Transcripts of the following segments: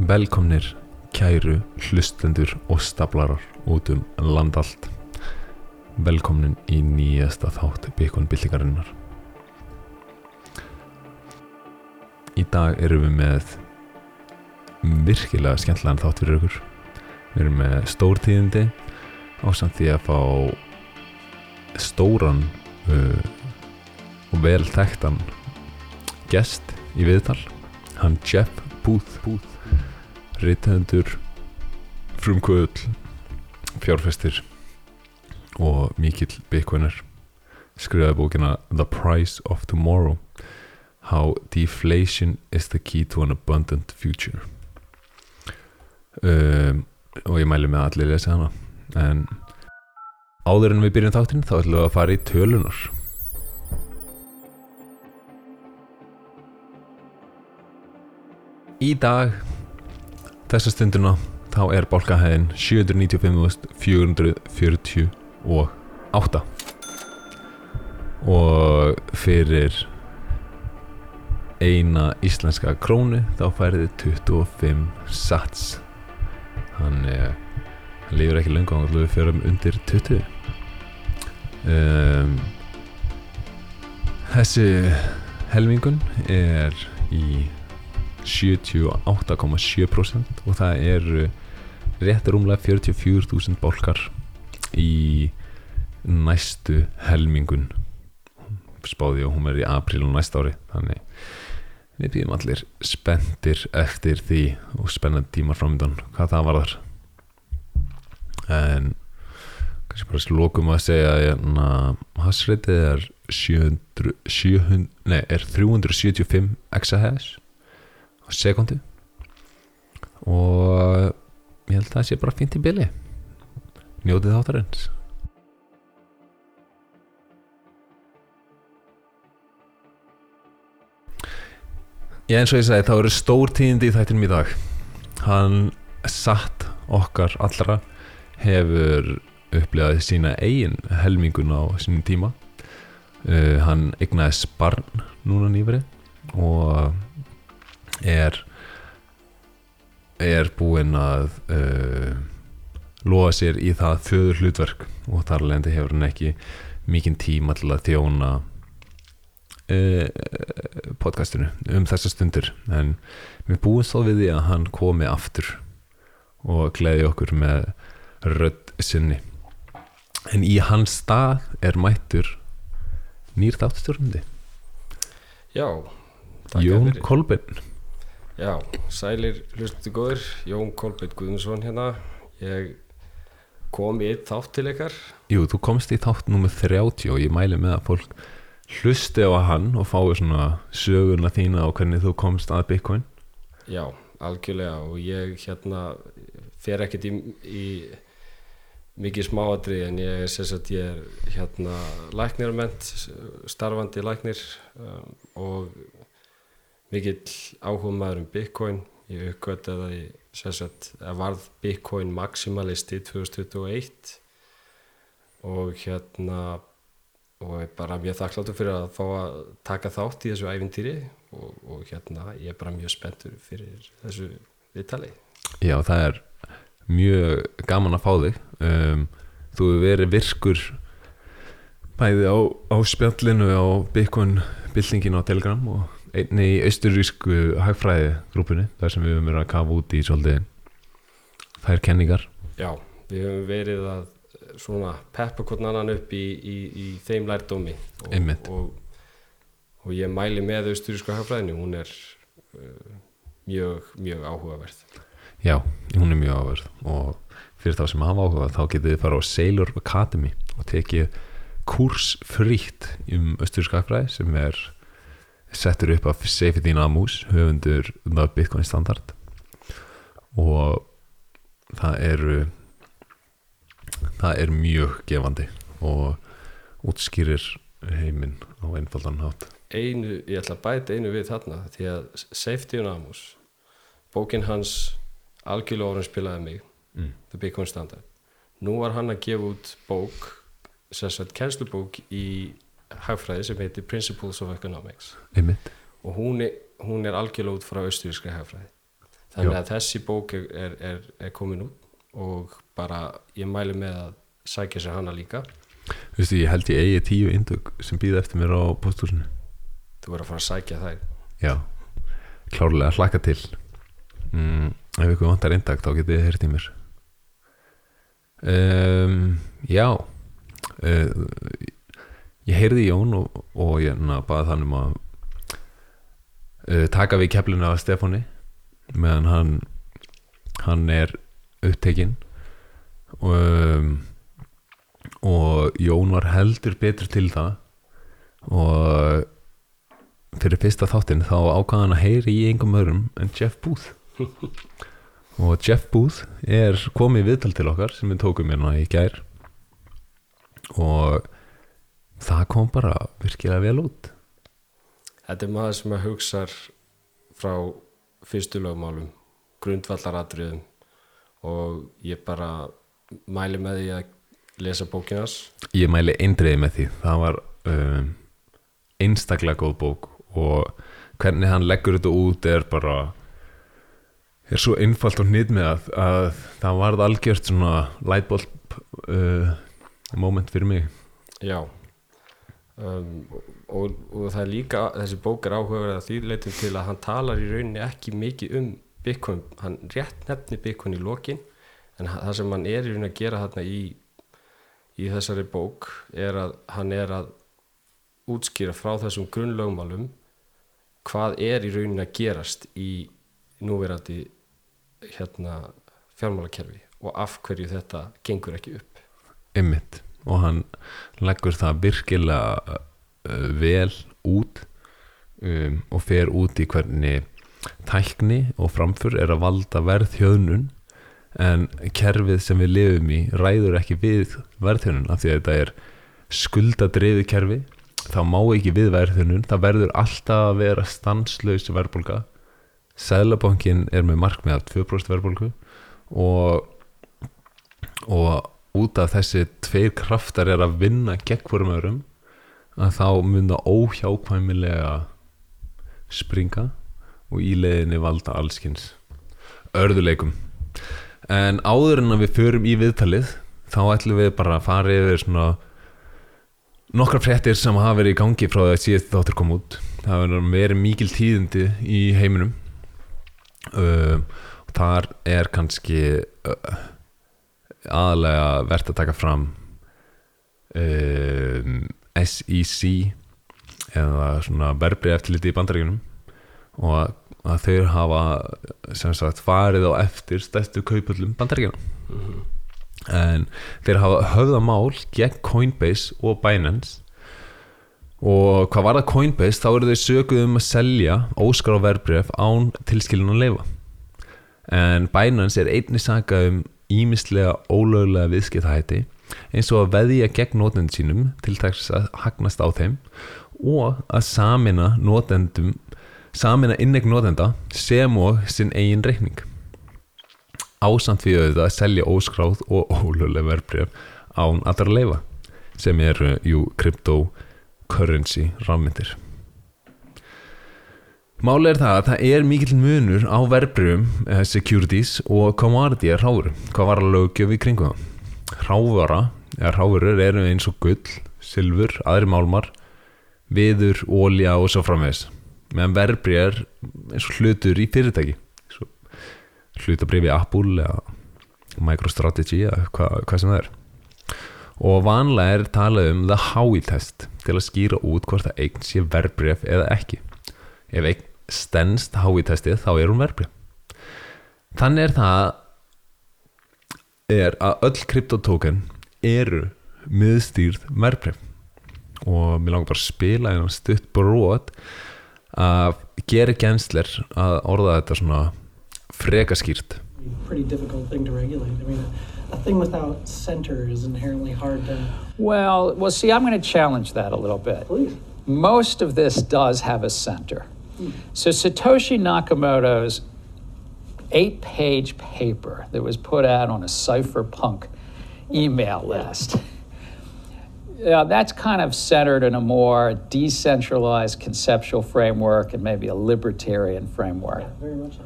Velkomnir kæru hlustendur og staplarar út um landallt Velkomnin í nýjasta þátt byggunbyltingarinnar Í dag erum við með virkilega skemmtilegan þátt fyrir ykkur. Við erum með stórtíðindi ásamt því að fá stóran uh, og vel þekktan gest í viðtal. Hann Jeff Booth, Booth rithöndur frumkvöðl fjárfestir og mikill byggvinnar skrifaði bókina The Price of Tomorrow How Deflation is the Key to an Abundant Future. Um, og ég mæli með að allir lesa hana. En áður en við byrjum þáttinn þá ætlum við að fara í tölunar Í dag þessa stunduna þá er bólkahæðin 795.448 og fyrir eina íslenska krónu þá færði 25 sats. Hann, eh, hann lifir ekki lengur hann við fyrir undir 20 um, þessi helmingun er í 78,7% og það eru rétt rúmlega 44.000 bólkar í næstu helmingun. Spáði og hún verður í apríl og næsta ári þannig við býðum allir spenntir eftir því og spennandi tímar framöndan hvað það var þar en kannski bara slókum að segja að hérna, hasreitið er 700, 700, nei, er 375 exahash á sekundi og ég held að það sé bara fínt í byli njótið þáttarins. Já eins og ég segi þá eru stór tíðindi í þættinum í dag. Hann satt okkar allra hefur upplegað sína eigin helmingun á sínum tíma. Uh, hann eignaði sparn núna nýverið og er er búinn að uh, loða sér í það föður hlutverk og þar lendi hefur hann ekki mikinn tíma til að þjóna uh, podcastinu um þessa stundir. En við búum svo við því að hann komi aftur og gleði okkur með rödd sinni. En í hans stað er mættur nýr þáttstjórnandi Já, Jón fyrir. Já, sælir hlustu góður, Jón Kolbeitt Guðmundsson hérna. Ég kom í þátt til ykkar. Jú, þú komst í þátt nummer 30 og ég mæli með að fólk hlusti á hann og fái svona söguna þína og hvernig þú komst að Bitcoin Já, algjörlega og ég hérna fer ekkert í, í mikið smáadri en ég er að ég er hérna læknirament, starfandi læknir um, og mikill áhuga maður um Bitcoin. Ég uppgötta það í sess að varð Bitcoin maximalisti 2021 og hérna og ég er bara mjög þakkláttur fyrir að fá að taka þátt í þessu æfintýri og, og hérna ég er bara mjög spenntur fyrir þessu viðtali. Já, það er mjög gaman að fá þig. Um, Þú hefur verið virkur bæði á, á spjallinu á Bitcoin byltingin á Telegram og einni í austurísku hagfræði grúpunni þar sem við höfum verið að kafa út í svolítið þær kenningar. Já, við höfum verið að svona peppa hvern annan upp í, í, í þeim lærdómi. Og, og, og ég mæli með austurísku hagfræðinu, hún er uh, mjög, mjög áhugaverð. Já, hún er mjög áverð og fyrir þá sem hafa áhuga þá getið þið fara á Sailor Academy og tekið kurs frítt um austuríska hagfræði sem er settur upp af Seyfedin Amús höfundur Bitcoin Standard. Og það eru það er mjög gefandi og útskýrir heiminn á einfaldan hátt. Einu, ég ætla að bæta einu við þarna því að Safety on Amos bókin hans algjörlega orðin spilaði mig mm. The Bitcoin Standard. Nú var hann að gefa út bók sagt kennslubók í hagfræði sem heitir Principles of Economics. Einmitt. Og hún er, hún er algjörlega út frá austurískri hagfræði. Þannig Já. að þessi bók er, er, er, komin út og bara ég mæli með að sækja sér hana líka. Veistu, ég held ég eigi tíu indug sem býða eftir mér á posthúsinu þú verður að fara að sækja þær. Já, klárlega hlakka til. Mm, Ef ykkur vantar eindag þá getið þið heyrt í mér. Um, Já. Uh, Ég heyrði Jón og, og ég na, baði þannig að uh, taka við keflinu af Stefáni meðan hann hann er upptekinn. Og, um, og Jón var heldur betur til það og fyrir fyrsta þáttinn þá ákvaða hann að heyri í engum öðrum en Jeff Booth. Og Jeff Booth er komið viðtal til okkar sem við tókum hérna í gær og það kom bara virkilega vel út Þetta er maður sem að hugsa frá fyrstu lögmálum, grundvallaratriðum og ég bara mæli með því að lesa bókinas. ég mæli eindriði með því það var um, einstaklega góð bók og hvernig hann leggur þetta út er bara er svo einfalt og hnýtt með að, að það varð algjört svona lightbulb uh, moment fyrir mig Já. Um, og, og það er líka, þessi bók er áhugaverð að því leitum til að hann talar í rauninni ekki mikið um Bitcoin, hann rétt nefni Bitcoin í lokin en það sem hann er í rauninni að gera þarna í, í þessari bók er að hann er að útskýra frá þessum grunnlögmálum hvað er í rauninni að gerast í núverandi hérna fjármálakerfi og af hverju þetta gengur ekki upp. Ymmit og hann leggur það virkilega uh, vel út um, og fer út í hvernig tækni og framför er að valda verðhjöðnun en kerfið sem við lifum í ræður ekki við verðhjöðnun af því að þetta er skuldadriði kerfi þá má ekki við verðhjöðnun það verður alltaf að vera stanslaus verðbólga. Sæðlabankin er með markmið af 2% verðbólgu og og út af þessi tveir kraftar er að vinna gegn hvorum öðrum að þá mun það óhjákvæmilega springa og í leiðinni valda allskins örðuleikum en áður en að við förum í viðtalið þá ætlum við bara að fara yfir svona nokkra fréttir sem hafa verið í gangi frá því að síðast þáttur kom út. Það verður verið mikil tíðindi í heiminum. Uh, og þar er kannski uh, aðalega verðt að taka fram um, SEC eða svona verbrið eftirliti í bandaríkunum og að, að þau hafa sem sagt farið á eftir stærstu kaupullum bandaríkunum en þeir hafa höfða mál gegn Coinbase og Binance. Og hvað var það Coinbase þá eru þau sökuð um að selja óskar á verbref án tilskilin að leifa en Binance er einni saka um ímislega ólögulega viðskiptahætti eins og að veðja gegn notendum sínum til þess að hagnast á þeim og að samina notendum samina innegn notenda sem og sinn eigin reikning. Ásamt við auðvitað að selja óskráð og ólögulega verbref án allra leifa sem eru jú cryptocurrency rafmyndir Máli er það að það er mikill munur á verbreyfum, eh, securities og commodity er ráður. Hvað var að lögjöf í kringum það? Rávara, eða ráfurur eru eins og gull, silfur, aðri málmar, viður, ólja og svo framvegs. Meðan verbreyf er eins og hlutur í fyrirtæki. Svo hlutabrif í Apple eða MicroStrategy eða hvað, hvað sem það er. Og vanlega er talað um the Howey test til að skýra út hvort það eign sé verbreyf eða ekki. Ef eign stendst Howey testið þá er hún verbreyf. Þannig er það er að öll kryptotóken eru miðstýrð verbreyf og mér langar bara að spila einhvern stutt brot að gera gensler að orða þetta svona frekaskýrt pretty difficult thing to regulate. I mean, a, a thing without center is inherently hard to. Well, well, see, I'm going to challenge that a little bit. Please. Most of this does have a center. So Satoshi Nakamoto's eight-page paper that was put out on a cypherpunk email list. Yeah, that's kind of centered in a more decentralized conceptual framework and maybe a libertarian framework. Very much so.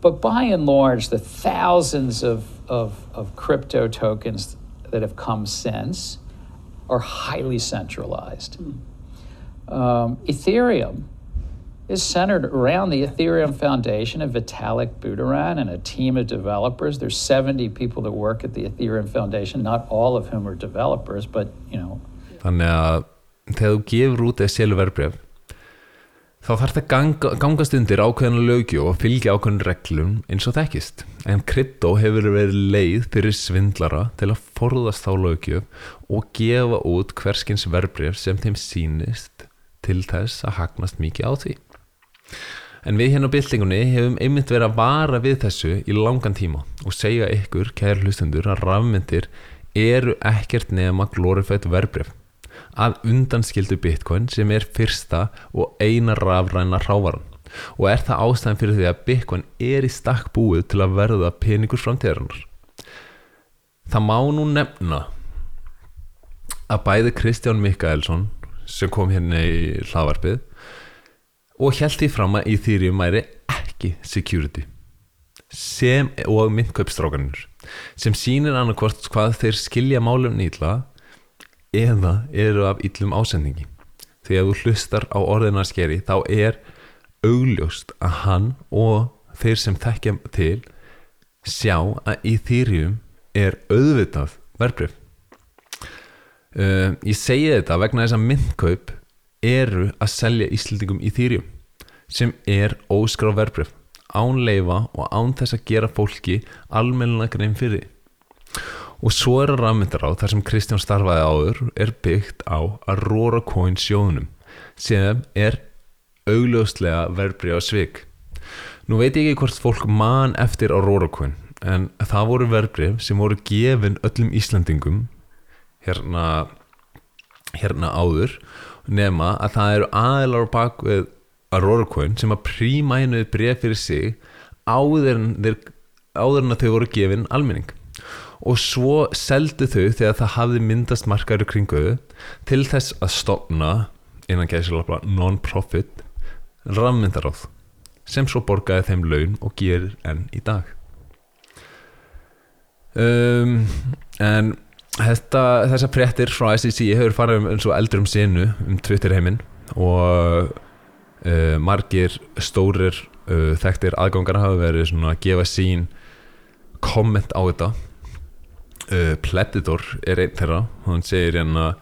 But by and large, the thousands of, of, of crypto tokens that have come since are highly centralized. Um, Ethereum is centered around the Ethereum Foundation of Vitalik Buterin and a team of developers. There's 70 people that work at the Ethereum Foundation, not all of whom are developers, but you know, þannig að þegar þú gefur út eða selur verbref þá þarf það ganga, gangast undir ákveðna lögju og fylgja ákveðin reglum eins og þekkist. En krypto hefur verið leið fyrir svindlara til að forðast þá lögju og gefa út hverskins verbref sem þeim sýnist til þess að hagnast mikið á því En við hérna á byltingunni hefum einmitt verið að vara við þessu í langan tíma og segja ykkur, kæri hlustundur, að rafmyndir eru ekkert nema glorifætt verbref að undanskildu bitcoin sem er fyrsta og eina rafræna rávaran og er það ástæðan fyrir því að bitcoin er í stakk búið til að verða peningur framtíðarinnar. Það má nú nefna að bæði Kristján Mikaelsson sem kom hérna í hlaðvarpið og held því fram að Ethereum væri ekki security sem og myndkaupstrákanir sem sýnir annarkvort hvað þeir skilja málum nýtla eða eru af illum ásendingi. Að þú hlustar á orðinarskeri þá er augljóst að hann og þeir sem þekkja til sjá að Ethereum er auðvitað verbrif uh, ég segi þetta vegna þess að myndkaup eru að selja Íslendingum Ethereum sem er óskráð verbrif án leifa og án þess að gera fólki almenna grein fyrir og svo er að rafmyndar á þar sem Kristján starfaði áður er byggt á Aurora Coin sjóðunum sem er augljóslega verbrif á svik. Nú veit ég ekki hvort fólk man eftir Aurora Coin en það voru verbrif sem voru gefin öllum Íslandingum hérna hérna áður nema að það eru aðilar á bakvið Aurora Coin sem að prímænuði bref fyrir sig áður en, þeir, áður en að þau voru gefin almenning. Og svo seldu þau þegar það hafði myndast markaður kringu þau til þess að stopna innan gæðislega non-profit rafmyndaráð sem svo borgaði þeim laun og gerir enn í dag. Um, en þetta, þessar fréttir frá SEC hefur farið um eins og eldur um sinu um Twitter heiminn og uh, margir stórir uh, þekktir aðgangar hafa verið svona að gefa sín komment á þetta. Uh, Predator er einn þeirra. Hann segir hérna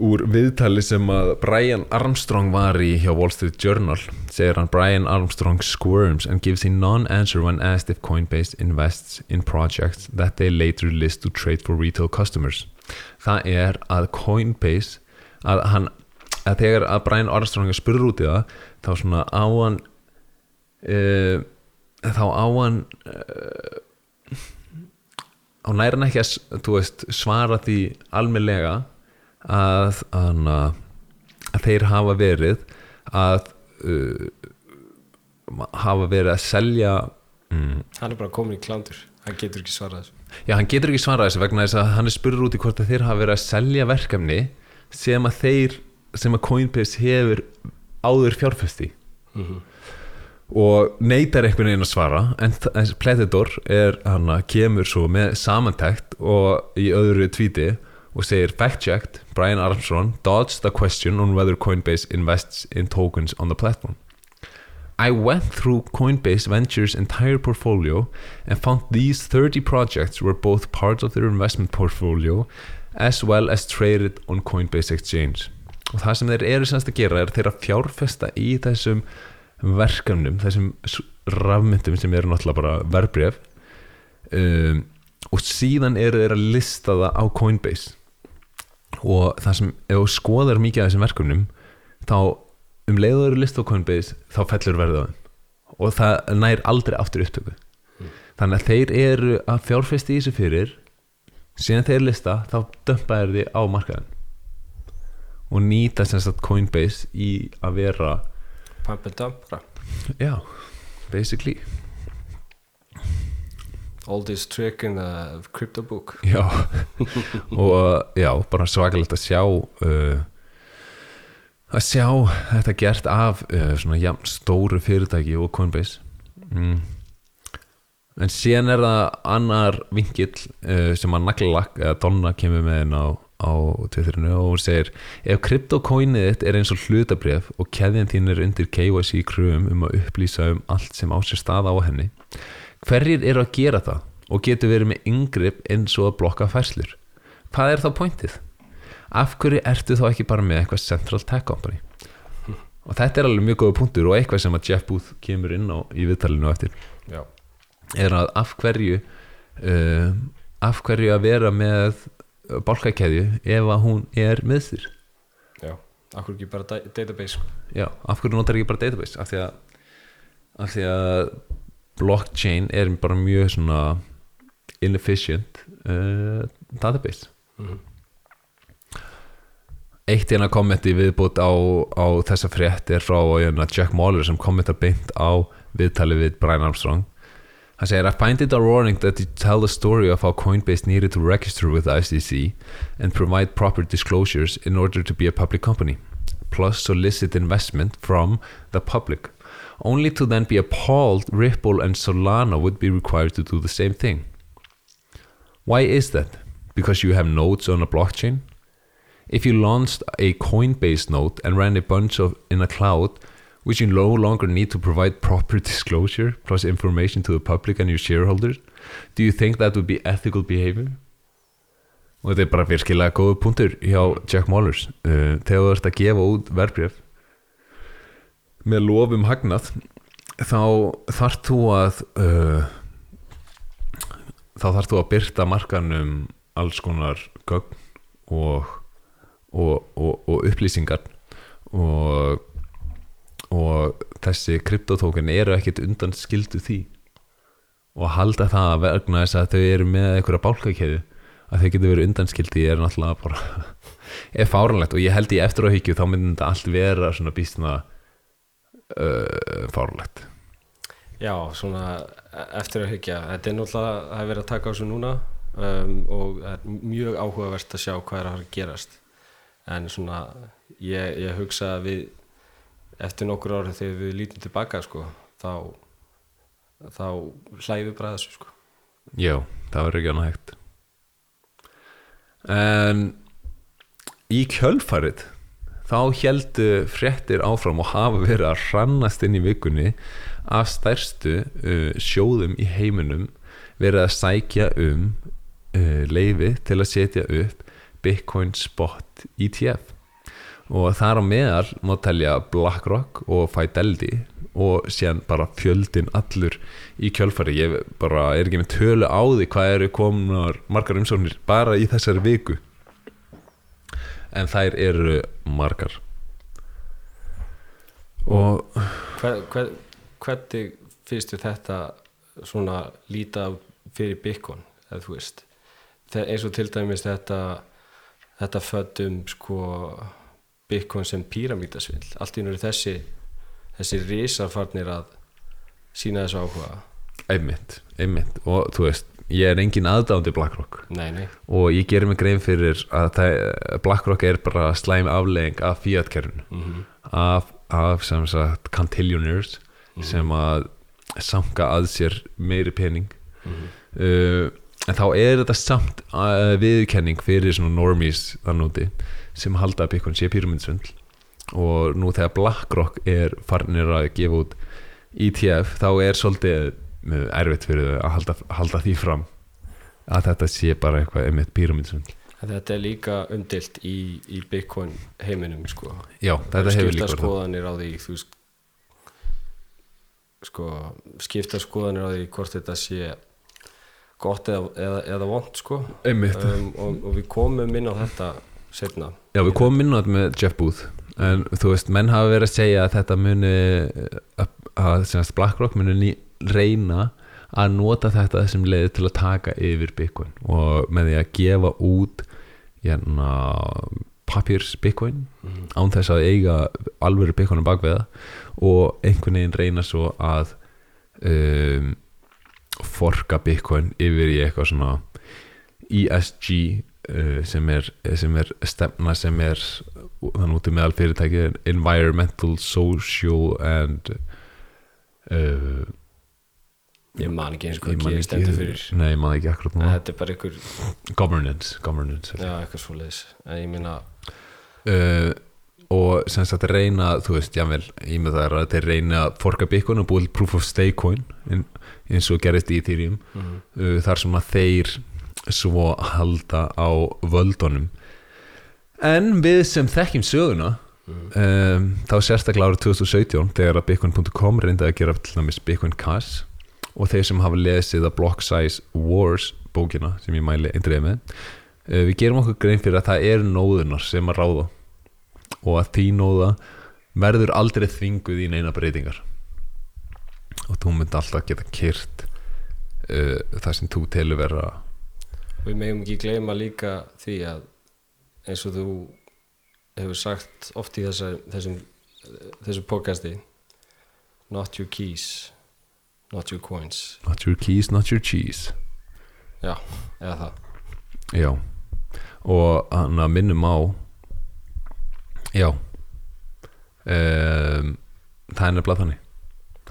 úr viðtali sem að Brian Armstrong var í hjá Wall Street Journal segir hann Brian Armstrong squirms and gives a non-answer when asked if Coinbase invests in projects that they later list to trade for retail customers. Það er að Coinbase að hann að þegar að Brian Armstrong er spurður út í það þá svona á hann uh, þá á hann uh, á næran ekki að veist, svara því almennlega að, að, að þeir hafa verið að uh, hafa verið að selja mm, hann er bara komin í klándur hann getur ekki svarað þessu. Já, hann getur ekki svarað þessu vegna þess að hann er spurður út í hvort að þeir hafa verið að selja verkefni sem að þeir, sem að Coinbase hefur áður fjárfesti og neytar einhvern veginn að svara en Predator er hann að kemur svo með samantækt og í öðru tvíti og segir fact checked, Brian Armstrong dodged the question on whether Coinbase invests in tokens on the platform I went through Coinbase Ventures' entire portfolio and found these 30 projects were both parts of their investment portfolio as well as traded on Coinbase Exchange. Og það sem þeir eru semst að gera er þeir að fjárfesta í þessum verkefnum, þessum rafmyndum sem eru náttúrulega bara verbref um, og síðan eru þeir að lista það á Coinbase og það sem, ef þú skoðar mikið af þessum verkefnum þá um leiðu eru list á Coinbase þá fellur verðið á þeim. Og það nær aldrei aftur upptöku. Þannig að þeir eru að fjárfesti í þessu fyrir síðan þeir lista þá dömpa þeir því á markaðin og nýta sagt Coinbase í að vera pump and dump já, basically oldest trick in the crypto book. Já. Og já, bara svakalegt að sjá uh, að sjá þetta gert af uh, svona jafn stóru fyrirtæki og Coinbase. Mm. en síðan er það annar vinkill uh, sem að naglalakk eða Donna kemur með henn á, á Twitterinu og hún segir ef kryptokoinið þitt er eins og hlutabref og keðjan þín er undir KYC kröfum um að upplýsa um allt sem á sér stað á henni hverjir eru að gera það og getur verið með yngripp eins og að blokka færslur? Hvað er þá pointið? af hverju ertu þá ekki bara með eitthvað central tech company? Og þetta er alveg mjög góða punktur og eitthvað sem að Jeff Booth kemur inn á í viðtalinu eftir. Já, er að af hverju uh, af hverju að vera með bálkakeðju ef að hún er miðstir já, akkur ekki bara da- database sko. já, af hverju notar ekki bara database? Af því að, af því að blockchain er bara mjög svona inefficient uh, database. Mhm. eitt hérna kommenti viðbútt á, á þessa frétt er frá hérna, Jack Mahler sem kommenta beint á viðtali við Brian Armstrong. Hann segir I find it ironic that you tell the story of how Coinbase needed to register with the ICC and provide proper disclosures in order to be a public company plus solicit investment from the public only to then be appalled Ripple and Solana would be required to do the same thing. Why is that? because you have nodes on a blockchain? If you launched a Coinbase node and ran a bunch of in a cloud, which you no longer need to provide proper disclosure plus information to the public and your shareholders, do you think that would be ethical behavior? Og þetta er bara virkilega góðu punktur hjá Jack Mollers. Uh, þegar þú ert að gefa út verbref með lofum hagnað þá þarft þú að uh, þá þarft þú að byrta markanum alls konar gögn og og, og, og upplýsingar. Og, þessi kryptotókin eru ekkit undan skildu því. Og halda það að vegna þess að þau eru með einhverja bálkakeðu að þau getur verið undanskildi er náttúrulega bara er fáranlegt og ég held í eftir áhyggju þá myndi þetta allt vera svona býstna uh, fáranlegt já, svona e- eftir að hyggja. Þetta er náttúrulega að það er verið að taka á þessu núna um, og það er mjög áhugavert að sjá hvað er að gerast. En svona ég, ég hugsa að við eftir nokkur árið þegar við lítum tilbaka sko, þá þá við bara þessu sko. Já, það verður ekki annað hægt. En í kjölfarið þá heldu fréttir áfram og hafa verið að hrannast inn í vikunni af stærstu uh, sjóðum í heiminum verið að sækja um uh, leifi til að setja upp Bitcoin Spot ETF og þar á meðal má telja BlackRock og Fidelity og síðan bara fjöldin allur í kjölfari ég bara er ekki með tölu á því hvað eru komnar margar umsóknir bara í þessari viku en þær eru margar. Og hver, hver, hvernig finnst þér þetta svona líta fyrir Bitcoin eða þú veist? Eins og til dæmis þetta þetta föddum sko Bitcoin sem píramítasvill allt í náttúrulega þessi þessi risafarnir að sína þessu áhuga. Einmitt, einmitt. Og þú veist, ég er engin aðdándi BlackRock nei, nei, og ég gerir mig grein fyrir að það, BlackRock er bara slæm aflegging af fiat-kerfinu. Mm af, af sem sagt cantillionaires sem að samka að sér meiri pening. Uh, en þá er þetta samt uh, viðurkenning fyrir svona normies þann úti sem halda að Bitcoin sé pyramidsvindl og nú þegar BlackRock er farnir að gefa út ETF þá er svolítið erfitt fyrir að halda, halda því fram að þetta sé bara eitthvað einmitt pyramidsvindl En þetta er líka umdilt í, í Bitcoin heiminum sko. Já, þetta hefur líka skoðanir á því þú sko, skipta skoðanir á því hvort þetta sé gott eða, eða, eða vond sko. Um, og, og við komum inn á þetta setna Já, við komum inn á þetta með Jeff Booth. En þú veist, menn hafa verið að segja að þetta muni að, að BlackRock muni ný, reyna að nota þetta sem leiði til að taka yfir Bitcoin og með því að gefa út hérna papirs Bitcoin án þess að eiga alvöru Bitcoin á bakveða og einhvern veginn reyna svo að um, forka Bitcoin yfir í eitthvað svona ESG uh, sem, er, sem er stefna sem er þannig út í meðal fyrirtæki environmental, social and uh, ég man ekki eins og hvað ekki stendur fyrir. Nei, ég man ekki akkurat núna. Þetta er bara einhver, Governance, governance já, eitthvað svo leiðis en ég minna, uh, og sem sagt reyna þú veist, jável, ég með það er að þeir reyna að forka Bitcoin og búið proof of stake coin eins og gerist í Ethereum. Uh, þar sem að þeir svo halda á völdunum. En við sem þekkjum söguna um, þá sérstaklega árið 2017 þegar að bitcoin.com reyndi að gera til dæmis Bitcoin Cash og þeir sem hafa lesið að Block Size Wars bókina sem ég mæli eindriði með uh, við gerum okkur grein fyrir að það er nóðunar sem að ráða. Og að því nóða verður aldrei þvinguð í neina breytingar. Og þú myndi alltaf geta kyrt uh, það sem þú telur vera við megum ekki gleyma líka því að eins og þú hefur sagt oft í þessum þessu podcasti not your keys not your coins. Not your keys, not your cheese. Já, eða það. Já. Og hann að minnum á já um, það er nefnilega þannig.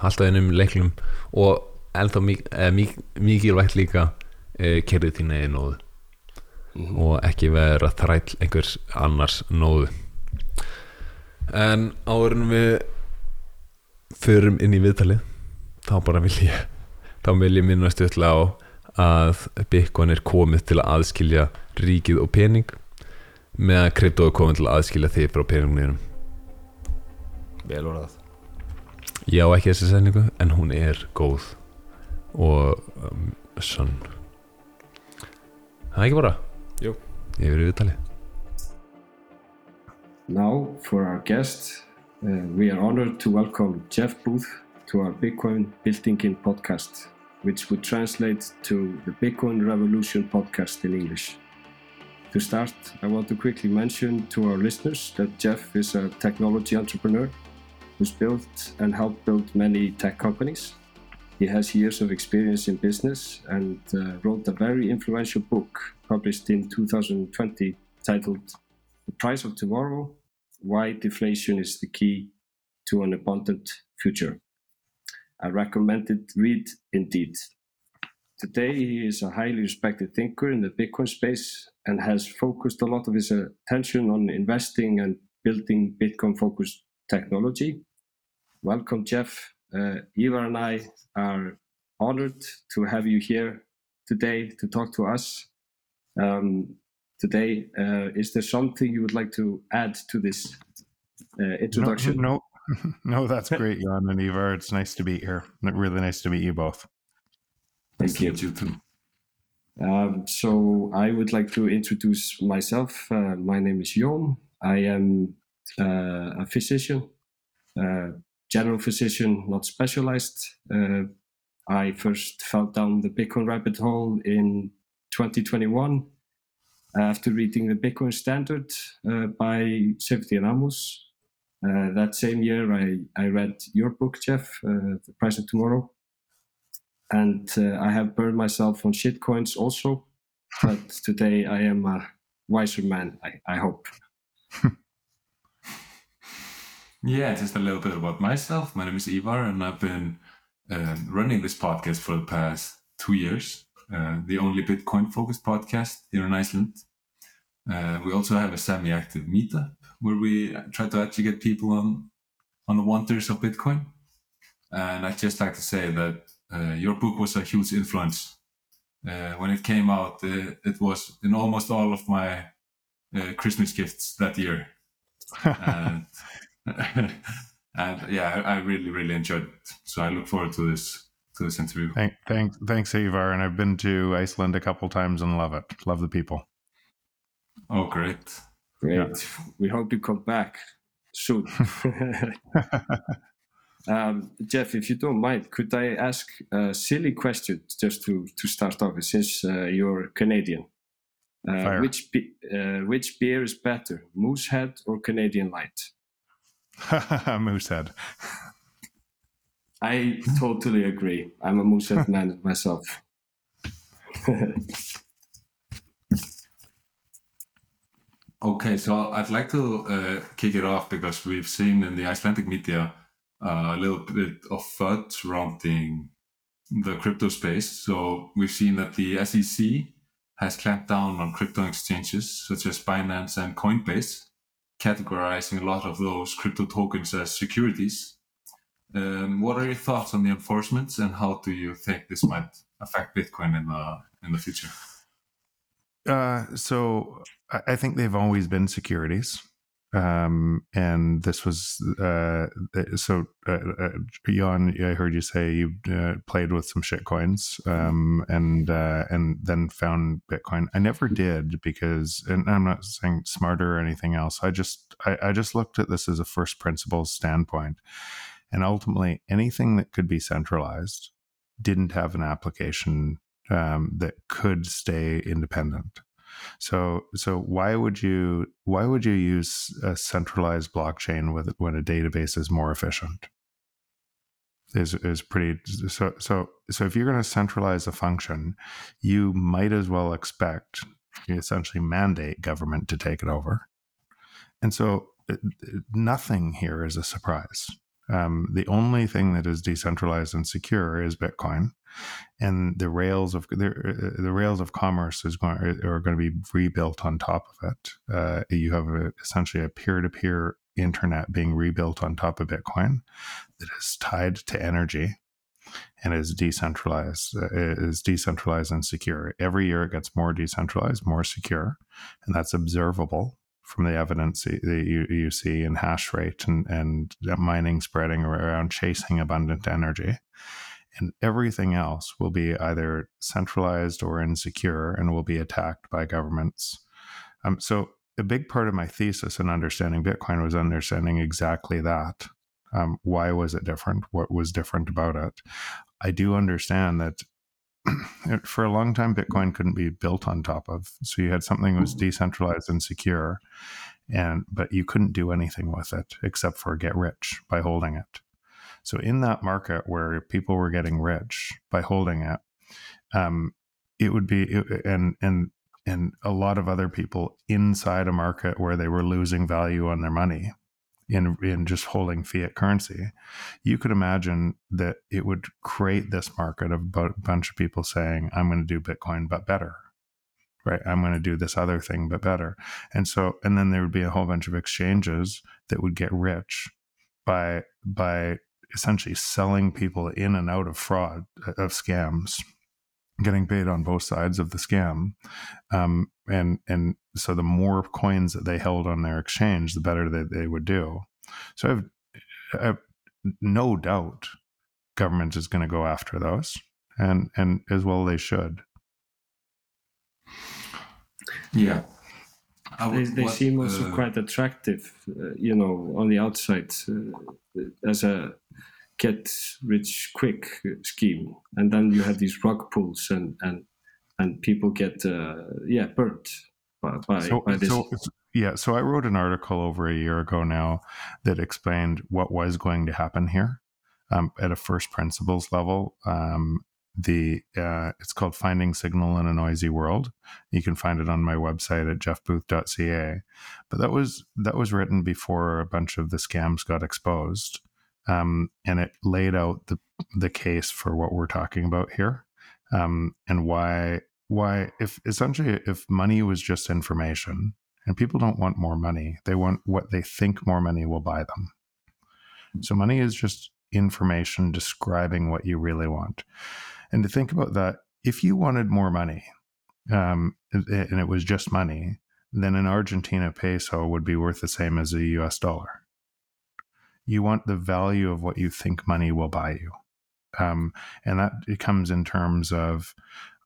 Alltaf einum leiklum og ennþá eh, mik mikilvægt líka eh, kerðið þín eigin nóðu. Og ekki vera þræll einhvers annars nóðu. En áður en við förum inn í viðtalið þá bara vil ég þá vil ég minnast öll á að Bitcoin er komið til að aðskilja ríkið og pening meðan krypto er komið til að aðskilja þig frá peningnum vel orðað. Ég á ekki þessi sendingu en hún er góð og um, sann það er ekki bara? Jú. ég verið viðtalið Now, for our guest, uh, we are honored to welcome Jeff Booth to our Bitcoin Byltingin podcast, which would translate to the Bitcoin Revolution podcast in English. To start, I want to quickly mention to our listeners that Jeff is a technology entrepreneur who's built and helped build many tech companies. He has years of experience in business and uh, wrote a very influential book published in 2020 titled The Price of Tomorrow Why Deflation is the Key to an Abundant Future. I recommend it read indeed. Today, he is a highly respected thinker in the Bitcoin space and has focused a lot of his attention on investing and building Bitcoin focused technology. Welcome, Jeff. Uh, Ivar and I are honored to have you here today to talk to us. Um, today, uh, is there something you would like to add to this uh, introduction? No, no, no, that's great, Jan and Eva. It's nice to be here. Really nice to meet you both. Thank you. you too Um, so I would like to introduce myself. Uh, my name is Jon. I am uh, a physician, uh, general physician, not specialized. Uh, I first fell down the Bitcoin rabbit hole in 2021 after reading the Bitcoin Standard uh, by Saifedean Ammous. Uh, that same year, I, I read your book, Jeff, uh, The Price of Tomorrow and uh, I have burned myself on shitcoins also. But today I am a wiser man, I, I hope. Yeah, just a little bit about myself. My name is Ivar, and I've been um, running this podcast for the past two years. Uh, the only Bitcoin focused podcast here in Iceland. Uh, we also have a semi active meetup where we try to educate people on, on the wonders of Bitcoin. And I'd just like to say that uh, your book was a huge influence. Uh, when it came out, uh, it was in almost all of my uh, Christmas gifts that year. and, and yeah, I, I really, really enjoyed it. So I look forward to this to this interview. Thank, thank, thanks, Ivar. And I've been to Iceland a couple times and love it. Love the people. Oh, great! Great. We hope you come back soon. um, Jeff, if you don't mind, could I ask a silly question just to, to start off since uh, you're Canadian? Uh, which, be- uh, which beer is better, Moosehead or Canadian Light? Moosehead. I totally agree. I'm a Moosehead man myself. Okay, so I'd like to uh, kick it off because we've seen in the Icelandic media uh, a little bit of FUD surrounding the crypto space. So we've seen that the SEC has clamped down on crypto exchanges such as Binance and Coinbase, categorizing a lot of those crypto tokens as securities. Um, what are your thoughts on the enforcements, and how do you think this might affect Bitcoin in the in the future? Uh, so I think they've always been securities. Um, and this was uh, so uh, uh, Jan. I heard you say you uh, played with some shit coins, um, and uh, and then found Bitcoin. I never did because, and I'm not saying smarter or anything else. I just I, I just looked at this as a first principles standpoint, and ultimately anything that could be centralized didn't have an application um, that could stay independent. So so why would you why would you use a centralized blockchain with when a database is more efficient? Is is pretty so so so if you're going to centralize a function, you might as well expect you essentially mandate government to take it over. And so uh, nothing here is a surprise. Um, the only thing that is decentralized and secure is Bitcoin, and the rails of the, uh, the rails of commerce is going are going to be rebuilt on top of it. Uh, you have a, essentially a peer to peer internet being rebuilt on top of Bitcoin that is tied to energy and is decentralized uh, is decentralized and secure. Every year it gets more decentralized more secure and that's observable from the evidence that you, you see in hash rate and, and mining spreading around chasing abundant energy. And everything else will be either centralized or insecure and will be attacked by governments. Um, so, a big part of my thesis in understanding Bitcoin was understanding exactly that. Um, why was it different? What was different about it? I do understand that for a long time bitcoin couldn't be built on top of so you had something that was mm-hmm. decentralized and secure and but you couldn't do anything with it except for get rich by holding it so in that market where people were getting rich by holding it um, it would be and and and a lot of other people inside a market where they were losing value on their money in in just holding fiat currency, you could imagine that it would create this market of a bunch of people saying, "I'm going to do Bitcoin, but better." Right, I'm going to do this other thing, but better. And so, and then there would be a whole bunch of exchanges that would get rich by by essentially selling people in and out of fraud of scams getting paid on both sides of the scam. Um, and and so the more coins that they held on their exchange, the better that they would do. So I have, I have no doubt government is going to go after those, and and as well they should. Yeah. Would, they, they what, seem also uh, quite attractive, uh, you know, on the outside uh, as a get rich quick scheme, and then you have these rug pulls and and and people get uh, yeah burnt by, by, so, by this. So, yeah, so I wrote an article over a year ago now that explained what was going to happen here um, at a first principles level. Um, the uh, it's called finding signal in a noisy world you can find it on my website at jeffbooth.ca but that was that was written before a bunch of the scams got exposed um, and it laid out the the case for what we're talking about here, um, and why why if essentially if money was just information, and people don't want more money, they want what they think more money will buy them. So money is just information describing what you really want, and to think about that, if you wanted more money, um, and it was just money, then an Argentina peso would be worth the same as a US dollar you want the value of what you think money will buy you. Um, and that comes in terms of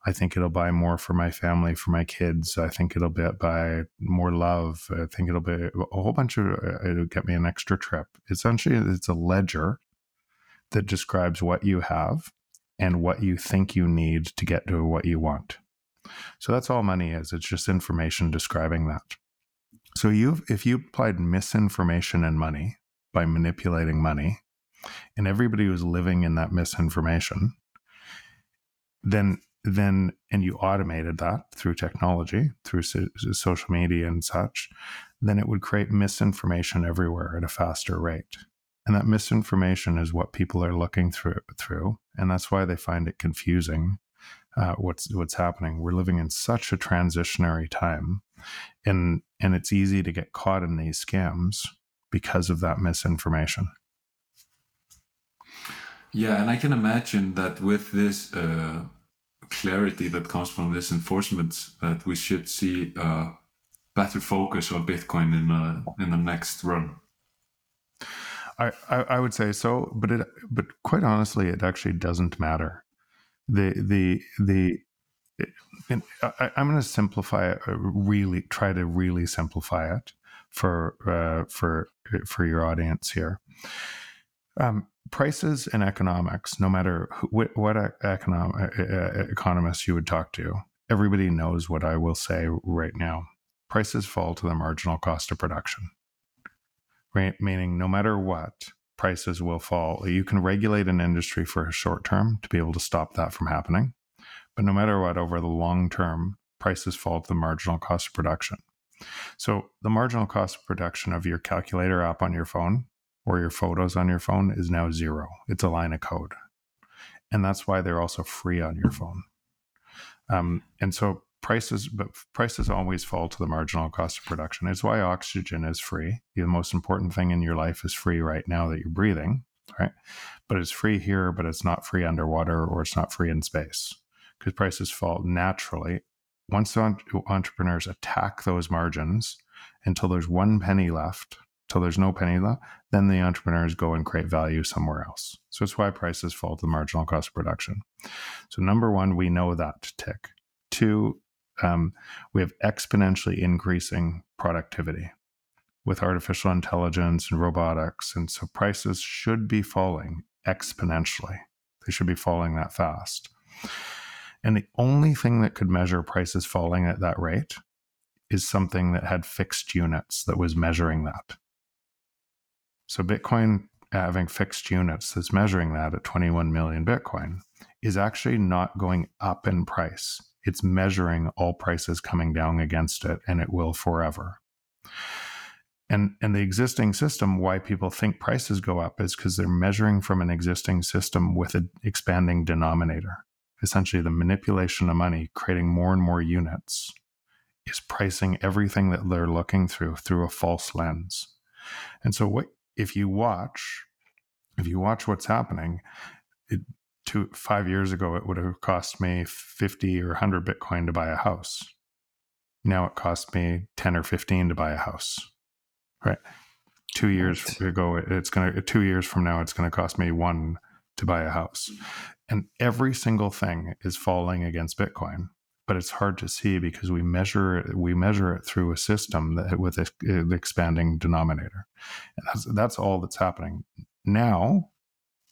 I think it'll buy more for my family, for my kids. I think it'll buy more love. I think it'll be a whole bunch of, uh, it'll get me an extra trip. Essentially, it's a ledger that describes what you have and what you think you need to get to what you want. So that's all money is. It's just information describing that. So you if you applied misinformation and money, by manipulating money and everybody was living in that misinformation then then and you automated that through technology through so, social media and such then it would create misinformation everywhere at a faster rate and that misinformation is what people are looking through through and that's why they find it confusing. Uh, what's what's happening? We're living in such a transitionary time, and and it's easy to get caught in these scams because of that misinformation. Yeah, and I can imagine that with this uh, clarity that comes from this enforcement, that we should see uh, better focus on Bitcoin in uh, in the next run. I, I, would say so, but it but quite honestly, it actually doesn't matter. The the the and I, am going to simplify it. uh, Really try to really simplify it for uh, for for your audience here. Um, prices and economics, no matter what, what uh, economist you would talk to, everybody knows what I will say right now. Prices fall to the marginal cost of production right? Meaning, no matter what, prices will fall. You can regulate an industry for a short term to be able to stop that from happening. But no matter what, over the long term, prices fall to the marginal cost of production. So, the marginal cost of production of your calculator app on your phone or your photos on your phone is now zero. It's a line of code. And that's why they're also free on your phone. Um, and so prices but prices always fall to the marginal cost of production it's why oxygen is free the most important thing in your life is free right now that you're breathing right but it's free here but it's not free underwater or it's not free in space because prices fall naturally once the entrepreneurs attack those margins until there's one penny left till there's no penny left then the entrepreneurs go and create value somewhere else so it's why prices fall to the marginal cost of production so number one we know that tick two um, we have exponentially increasing productivity with artificial intelligence and robotics. And so prices should be falling exponentially. They should be falling that fast. And the only thing that could measure prices falling at that rate is something that had fixed units that was measuring that. So Bitcoin having fixed units that's measuring that at 21 million Bitcoin is actually not going up in price. It's measuring all prices coming down against it and it will forever. And and the existing system why people think prices go up is because they're measuring from an existing system with an expanding denominator. Essentially the manipulation of money creating more and more units is pricing everything that they're looking through through a false lens. And so what if you watch if you watch what's happening it, two five years ago it would have cost me 50 or 100 bitcoin to buy a house. Now it costs me 10 or 15 to buy a house right? Two years right. ago it's going to two years from now it's going to cost me one to buy a house. And every single thing is falling against bitcoin but it's hard to see because we measure we measure it through a system that with an expanding denominator. And that's that's all that's happening. Now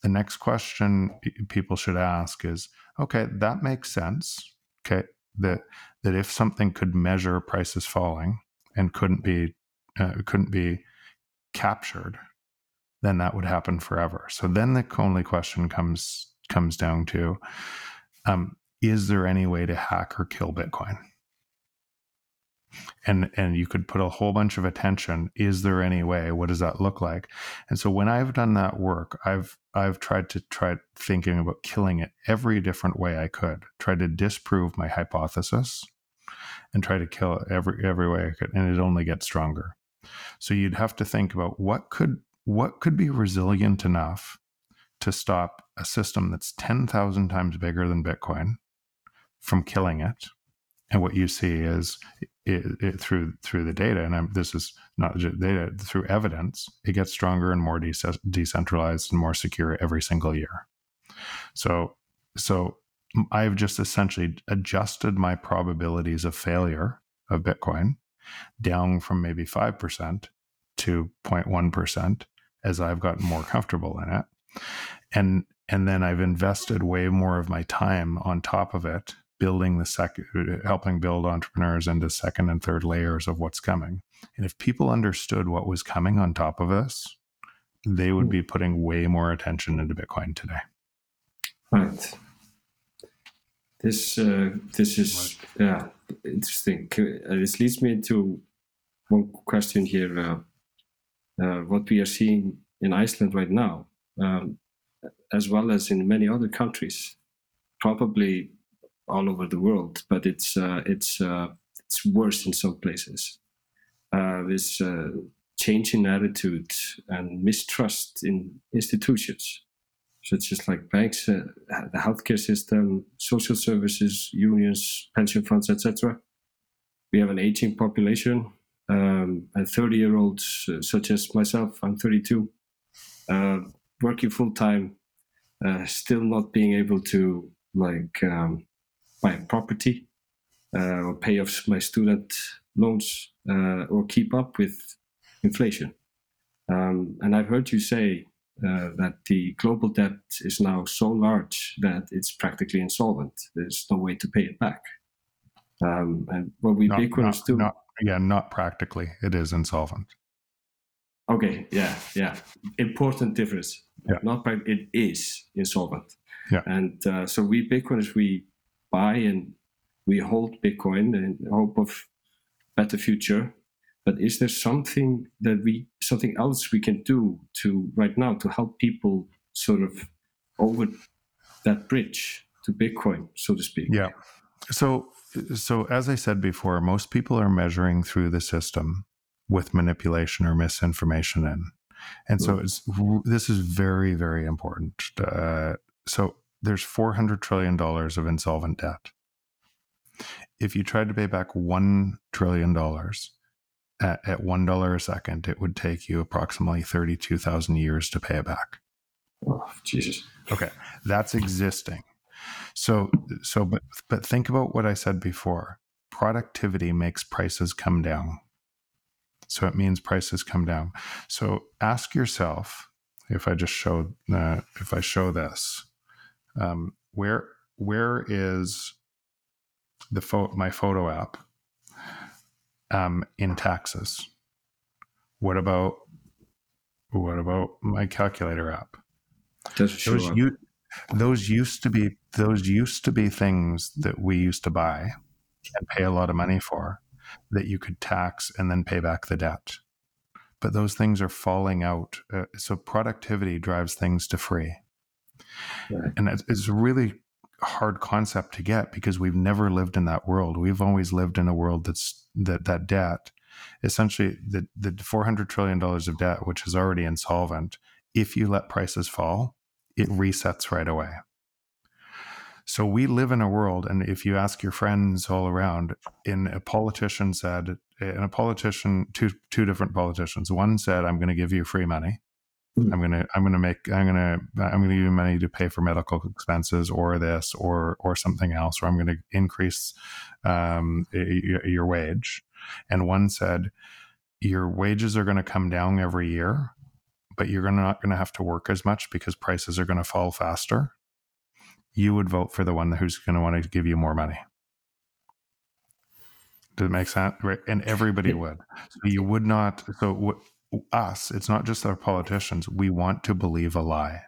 the next question people should ask is okay that makes sense okay that that if something could measure prices falling and couldn't be uh, couldn't be captured then that would happen forever. So then the only question comes comes down to um, is there any way to hack or kill bitcoin? And and you could put a whole bunch of attention is there any way? What does that look like? And so when i've done that work i've i've tried to try thinking about killing it every different way i could. Try to disprove my hypothesis and try to kill it every every way i could and it only gets stronger. So you'd have to think about what could what could be resilient enough to stop a system that's 10,000 times bigger than bitcoin from killing it and what you see is it, it, through through the data, and I'm, this is not just data through evidence, it gets stronger and more de- decentralized and more secure every single year. So, so I've just essentially adjusted my probabilities of failure of Bitcoin down from maybe five percent to 0.1 percent as I've gotten more comfortable in it, and and then I've invested way more of my time on top of it building the second, helping build entrepreneurs into second and third layers of what's coming. And if people understood what was coming on top of this, they would be putting way more attention into Bitcoin today. Right. This uh, this is yeah interesting. Uh, this leads me to one question here. Uh, uh, what we are seeing in Iceland right now. Um, as well as in many other countries, probably all over the world. But it's uh, it's uh, it's worse in some places. Uh, this change in attitude and mistrust in institutions, such as like banks, the healthcare system, social services, unions, pension funds, etc. We have an aging population, um, and 30 year olds uh, such as myself, I'm 32, uh, working full time, still not being able to like um, buy property uh, or pay off my student loans uh, or keep up with inflation. Um, and I've heard you say uh, that the global debt is now so large that it's practically insolvent. There's no way to pay it back. Um, and what we Not- Bitcoiners not- do. not- yeah, not practically. It is insolvent. Okay, yeah, yeah. Important difference. Yeah. Not by it is insolvent. Yeah. And uh, so we Bitcoiners we buy and we hold Bitcoin in hope of better future. But is there something that we something else we can do to right now to help people sort of over that bridge to Bitcoin, so to speak? Yeah. So, so as I said before, most people are measuring through the system with manipulation or misinformation in, and so it's this is very very important. Uh, so there's 400 trillion dollars of insolvent debt. If you tried to pay back one trillion dollars at, at one dollar a second, it would take you approximately 32,000 years to pay it back. Oh, Jesus. Okay, that's existing. So, so, but but think about what I said before. Productivity makes prices come down. So it means prices come down. So ask yourself, if I just show, uh, if I show this, um, where where is the pho- my photo app? Um, in taxes? What about what about my calculator app? Doesn't those u- those used to be those used to be things that we used to buy and pay a lot of money for that you could tax and then pay back the debt. But those things are falling out. Uh, so productivity drives things to free Right. and it's, a really hard concept to get because we've never lived in that world we've always lived in a world that's that that debt essentially the the 400 trillion dollars of debt which is already insolvent if you let prices fall it resets right away so we live in a world and if you ask your friends all around in a politician said and a politician two two different politicians one said i'm going to give you free money. I'm going to i'm going to make i'm going to i'm to give you money to pay for medical expenses or this or or something else or i'm going to increase um, y- y- your wage. And one said your wages are going to come down every year but you're gonna, not going to have to work as much because prices are going to fall faster. You would vote for the one who's going to want to give you more money. Does it make sense? Right? And everybody would. So you would not so w- us it's not just our politicians we want to believe a lie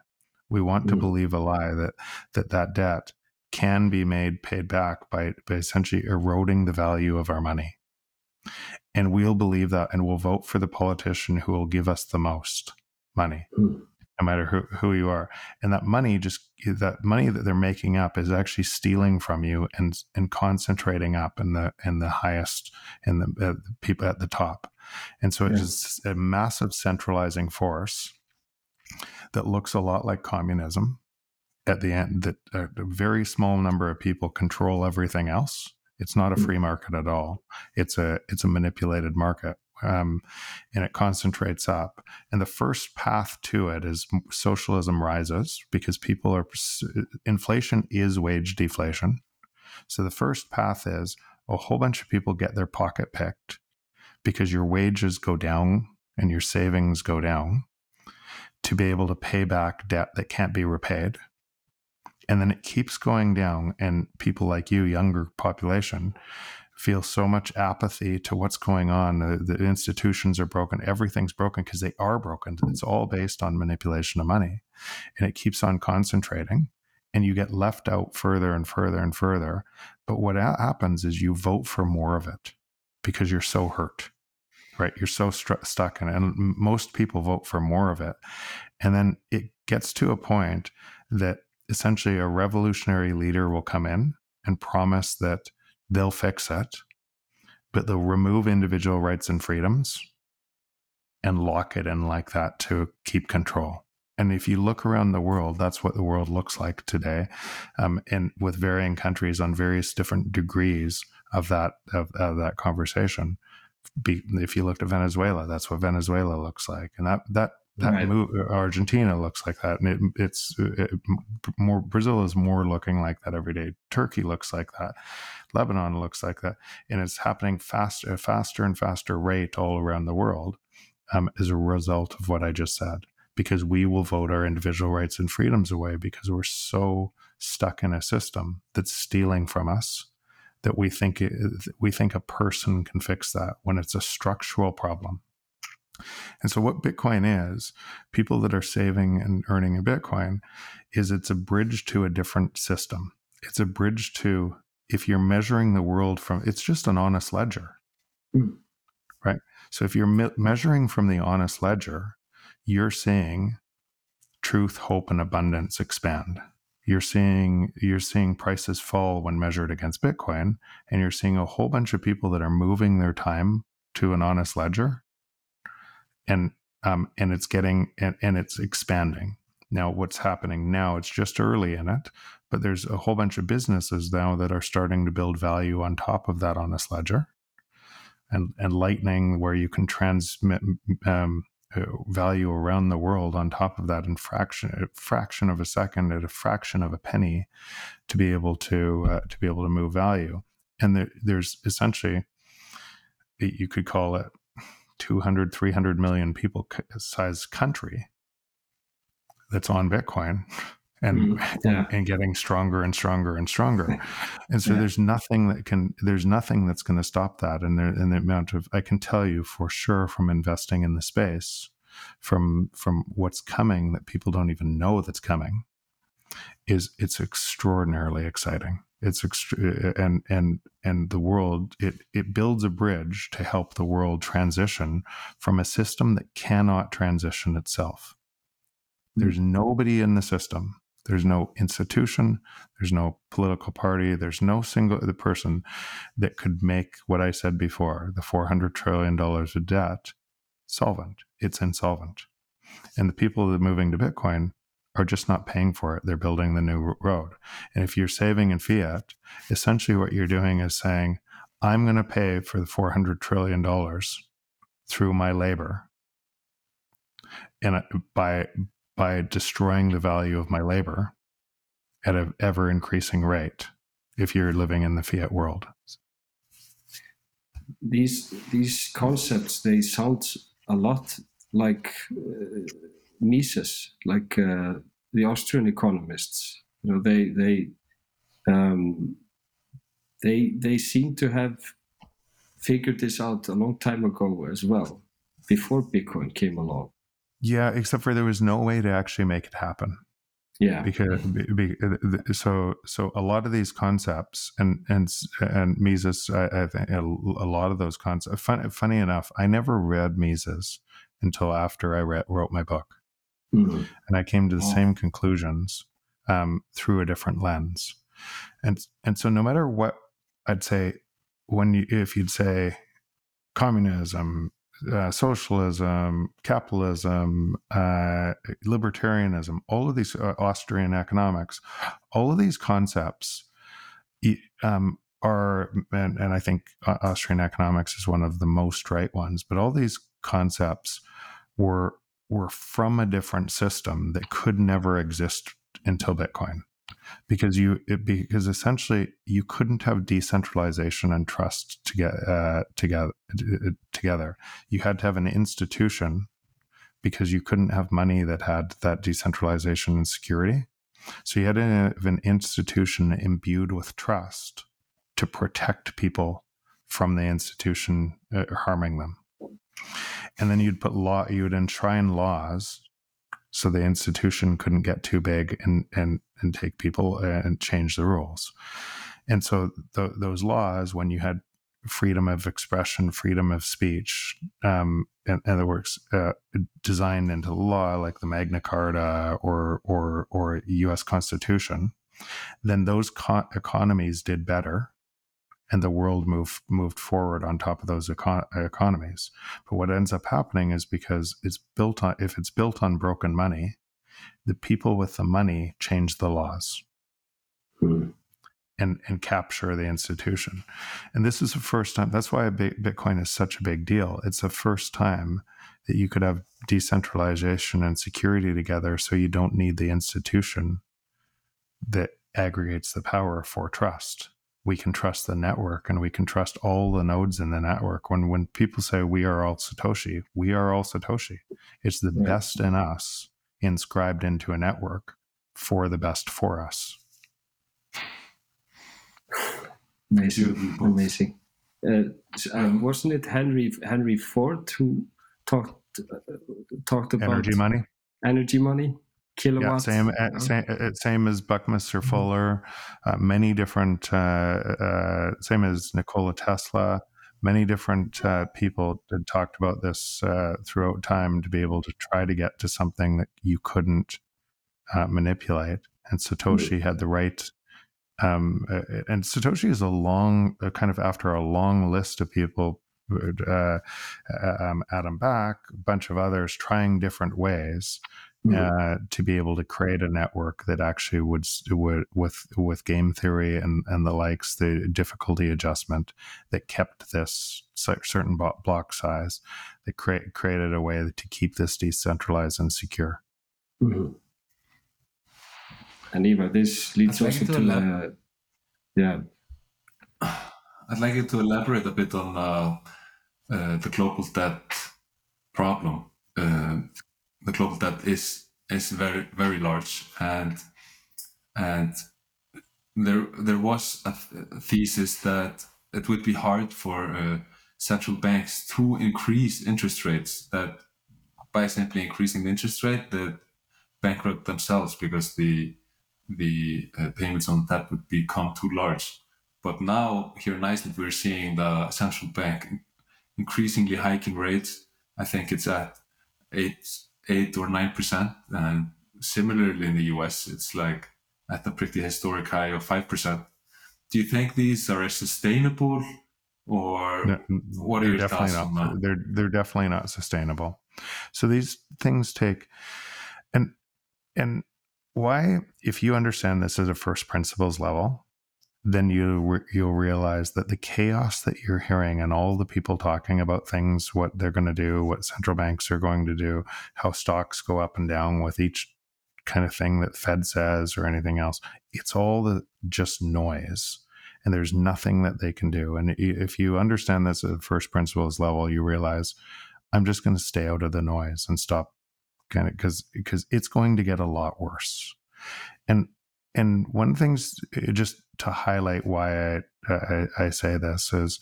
we want to Mm. believe a lie that that that debt can be made paid back by, by essentially eroding the value of our money and we'll believe that and we'll vote for the politician who will give us the most money Hmm. no matter who, who you are and that money just that money that they're making up is actually stealing from you and and concentrating up in the in the highest in the, uh, the people at the top and so it's Yeah. just a massive centralizing force that looks a lot like communism at the end that a, a very small number of people control everything else. It's not a free market at all. It's a it's a manipulated market um, and it concentrates up. And the first path to it is socialism rises because people are inflation is wage deflation. So the first path is a whole bunch of people get their pocket picked because your wages go down and your savings go down to be able to pay back debt that can't be repaid. And then it keeps going down and people like you younger population feel so much apathy to what's going on. The, the institutions are broken. Everything's broken because they are broken. It's all based on manipulation of money. And it keeps on concentrating and you get left out further and further and further. But what ha- happens is you vote for more of it because you're so hurt right you're so stuck in it and most people vote for more of it and then it gets to a point that essentially a revolutionary leader will come in and promise that they'll fix it, but they'll remove individual rights and freedoms and lock it in like that to keep control. And if you look around the world, that's what the world looks like today, um, and with varying countries on various different degrees of that of, of that conversation. Be, if you looked at Venezuela, that's what Venezuela looks like, and that that that Right. move, uh, Argentina looks like that, and it, it's uh, it, more. Brazil is more looking like that every day. Turkey looks like that. Lebanon looks like that, and it's happening fast, a faster and faster rate all around the world um, as a result of what I just said. Because we will vote our individual rights and freedoms away because we're so stuck in a system that's stealing from us that we think it, we think a person can fix that when it's a structural problem. And so, what Bitcoin is, people that are saving and earning a Bitcoin, is it's a bridge to a different system. It's a bridge to if you're measuring the world from, it's just an honest ledger, Mm. right? So, if you're me- measuring from the honest ledger, you're seeing truth, hope, and abundance expand. You're seeing you're seeing prices fall when measured against Bitcoin, and you're seeing a whole bunch of people that are moving their time to an honest ledger. And um, and it's getting and, and it's expanding. Now what's happening now it's just early in it but there's a whole bunch of businesses now that are starting to build value on top of that honest ledger. And and lightning where you can transmit um, value around the world on top of that in fraction a fraction of a second at a fraction of a penny to be able to uh, to be able to move value. And there, there's essentially you could call it 200 300 million people size country that's on bitcoin and, Mm, yeah. and and getting stronger and stronger and stronger. And so Yeah. there's nothing that can there's nothing that's going to stop that and there and the amount of i can tell you for sure from investing in the space from from what's coming that people don't even know that's coming is it's extraordinarily exciting. It's extre- and and and the world it it builds a bridge to help the world transition from a system that cannot transition itself. There's nobody in the system there's no institution. There's no political party. There's no single the person that could make what i said before the 400 trillion dollars of debt solvent. It's insolvent. And the people that are moving to bitcoin are just not paying for it. They're building the new road. And if you're saving in fiat essentially what you're doing is saying i'm going to pay for the 400 trillion dollars through my labor and uh, by by destroying the value of my labor at an ever increasing rate if you're living in the fiat world these these concepts they sound a lot like uh, Mises, like uh, the Austrian economists. You know, they they um, they they seem to have figured this out a long time ago as well, before Bitcoin came along. Yeah except for there was no way to actually make it happen Yeah, because be, be, so so a lot of these concepts and and and Mises I, I think a, lot of those concepts fun, funny enough I never read Mises until after I read, wrote my book Mhm. and I came to the Oh. same conclusions um, through a different lens and and so no matter what I'd say when you if you'd say communism uh, socialism, capitalism, uh, libertarianism, all of these uh, Austrian economics, all of these concepts um, are, and, and I think uh, Austrian economics is one of the most right ones, but all these concepts were were from a different system that could never exist until Bitcoin because you it, because essentially you couldn't have decentralization and trust to get uh, together together. You had to have an institution because you couldn't have money that had that decentralization and security. So you had have an institution imbued with trust to protect people from the institution uh, harming them. And then you'd put law, you would enshrine laws so the institution couldn't get too big and and and take people and change the rules. And so th- those laws, when you had freedom of expression, freedom of speech, um, in, in other words, uh, designed into law like the Magna Carta or or or U.S. Constitution, then those co- economies did better, and the world moved moved forward on top of those econ- economies. But what ends up happening is because it's built on if it's built on broken money, the people with the money change the laws Hmm. and and capture the institution. And this is the first time. That's why Bitcoin is such a big deal. It's the first time that you could have decentralization and security together, so you don't need the institution that aggregates the power for trust. We can trust the network, and we can trust all the nodes in the network. When when people say we are all Satoshi, we are all Satoshi. It's the Right. best in us inscribed into a network for the best for us. Amazing, amazing. Uh, um, wasn't it Henry Henry Ford who talked uh, talked about Energy money. energy money, Yeah, same, you uh, know? same, uh, same as Buckminster Fuller, uh, many different, uh, uh, same as Nikola Tesla, many different uh, people had talked about this uh, throughout time to be able to try to get to something that you couldn't uh, manipulate. And Satoshi had the right. Um, and Satoshi is a long, uh, kind of after a long list of people, uh, um, Adam Back, a bunch of others trying different ways Mhm. uh, to be able to create a network that actually would, s- would with with game theory and and the likes, the difficulty adjustment that kept this certain block size, that create, created a way to keep this decentralized and secure. Mhm. And Eva, this leads I'd like also to to elab- uh, yeah. I'd like you to elaborate a bit on uh, uh, the global debt problem. The global debt is is very very large, and and there there was a th- thesis that it would be hard for uh, central banks to increase interest rates. That by simply increasing the interest rate, that bankrupt themselves because the the uh, payments on that would become too large. But now here in Iceland, we're seeing the central bank increasingly hiking rates. I think it's at eight or nine percent, and similarly in the US, it's like at a pretty historic high of five percent. Do you think these are sustainable, or No, what are your definitely thoughts not. on that? They're they're definitely not sustainable. So these things take, and and why if you understand this at a first principles level, then you re- you'll realize that the chaos that you're hearing and all the people talking about things, what they're going to do, what central banks are going to do, how stocks go up and down with each kind of thing that Fed says or anything else, it's all the just noise and there's nothing that they can do. And if you understand this at the first principles level, you realize I'm just going to stay out of the noise and stop kind of because because it's going to get a lot worse. And and one of the thing's uh, just to highlight why I, I I say this is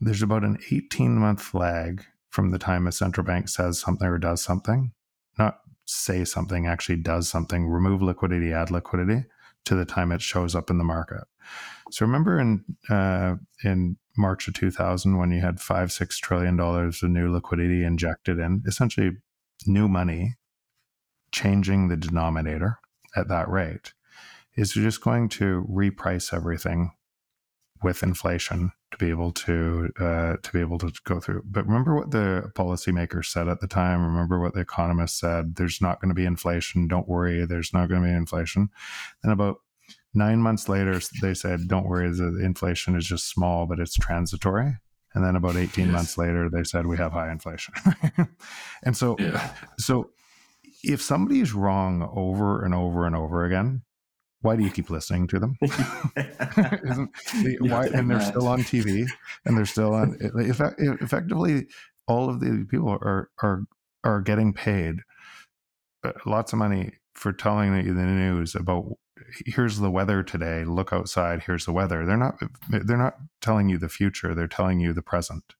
there's about an 18 month lag from the time a central bank says something or does something, not say something, actually does something, remove liquidity, add liquidity, to the time it shows up in the market. So remember in uh, in March of 2000 when you had five six trillion dollars of new liquidity injected in, essentially new money, changing the denominator at that rate, is you're just going to reprice everything with inflation to be able to uh, to be able to go through. But remember what the policymakers said at the time. Remember what the economists said. There's not going to be inflation. Don't worry. There's not going to be inflation. And about nine months later, they said, "Don't worry. The inflation is just small, but it's transitory." And then about 18 Yes. months later, they said we have high inflation. and so Yeah, so if somebody is wrong over and over and over again, why do you keep listening to them? Isn't the, why, and they're mad. still on TV and they're still on. Effect, effectively, all of the people are are are getting paid uh, lots of money for telling you the news about here's the weather today. Look outside. Here's the weather. They're not they're not telling you the future. They're telling you the present.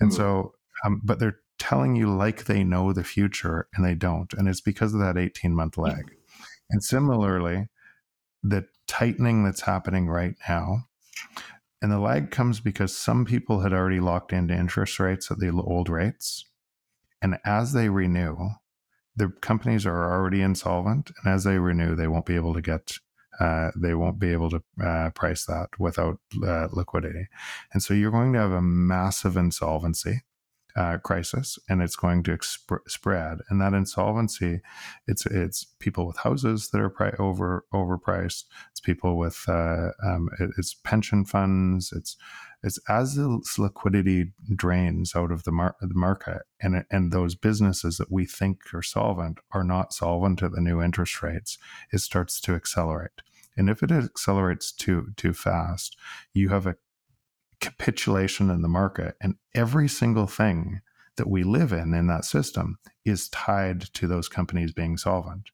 And Mm. so, um, but they're telling you like they know the future, and they don't. And it's because of that 18 month lag. And similarly, the tightening that's happening right now And the lag comes because some people had already locked into interest rates at the old rates. And as they renew, the companies are already insolvent. And as they renew, they won't be able to get, uh, they won't be able to uh, price that without uh, liquidity. And so you're going to have a massive insolvency uh, crisis, and it's going to exp- spread. And that insolvency, it's it's people with houses that are pri- over overpriced. It's people with uh, um, it, it's pension funds. It's it's as the liquidity drains out of the, mar- the market, and and those businesses that we think are solvent are not solvent at the new interest rates. It starts to accelerate. And if it accelerates too too fast, you have a capitulation in the market and every single thing that we live in in that system is tied to those companies being solvent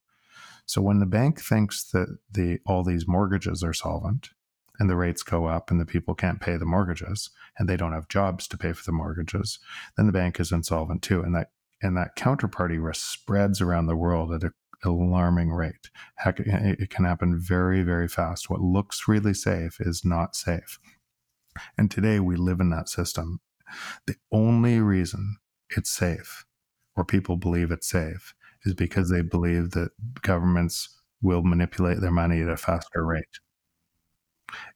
so when the bank thinks that the all these mortgages are solvent and the rates go up and the people can't pay the mortgages and they don't have jobs to pay for the mortgages then the bank is insolvent too and that and that counterparty risk spreads around the world at a alarming rate. Heck, it can happen very, very fast. What looks really safe is not safe. And today we live in that system. The only reason it's safe, or people believe it's safe, is because they believe that governments will manipulate their money at a faster rate.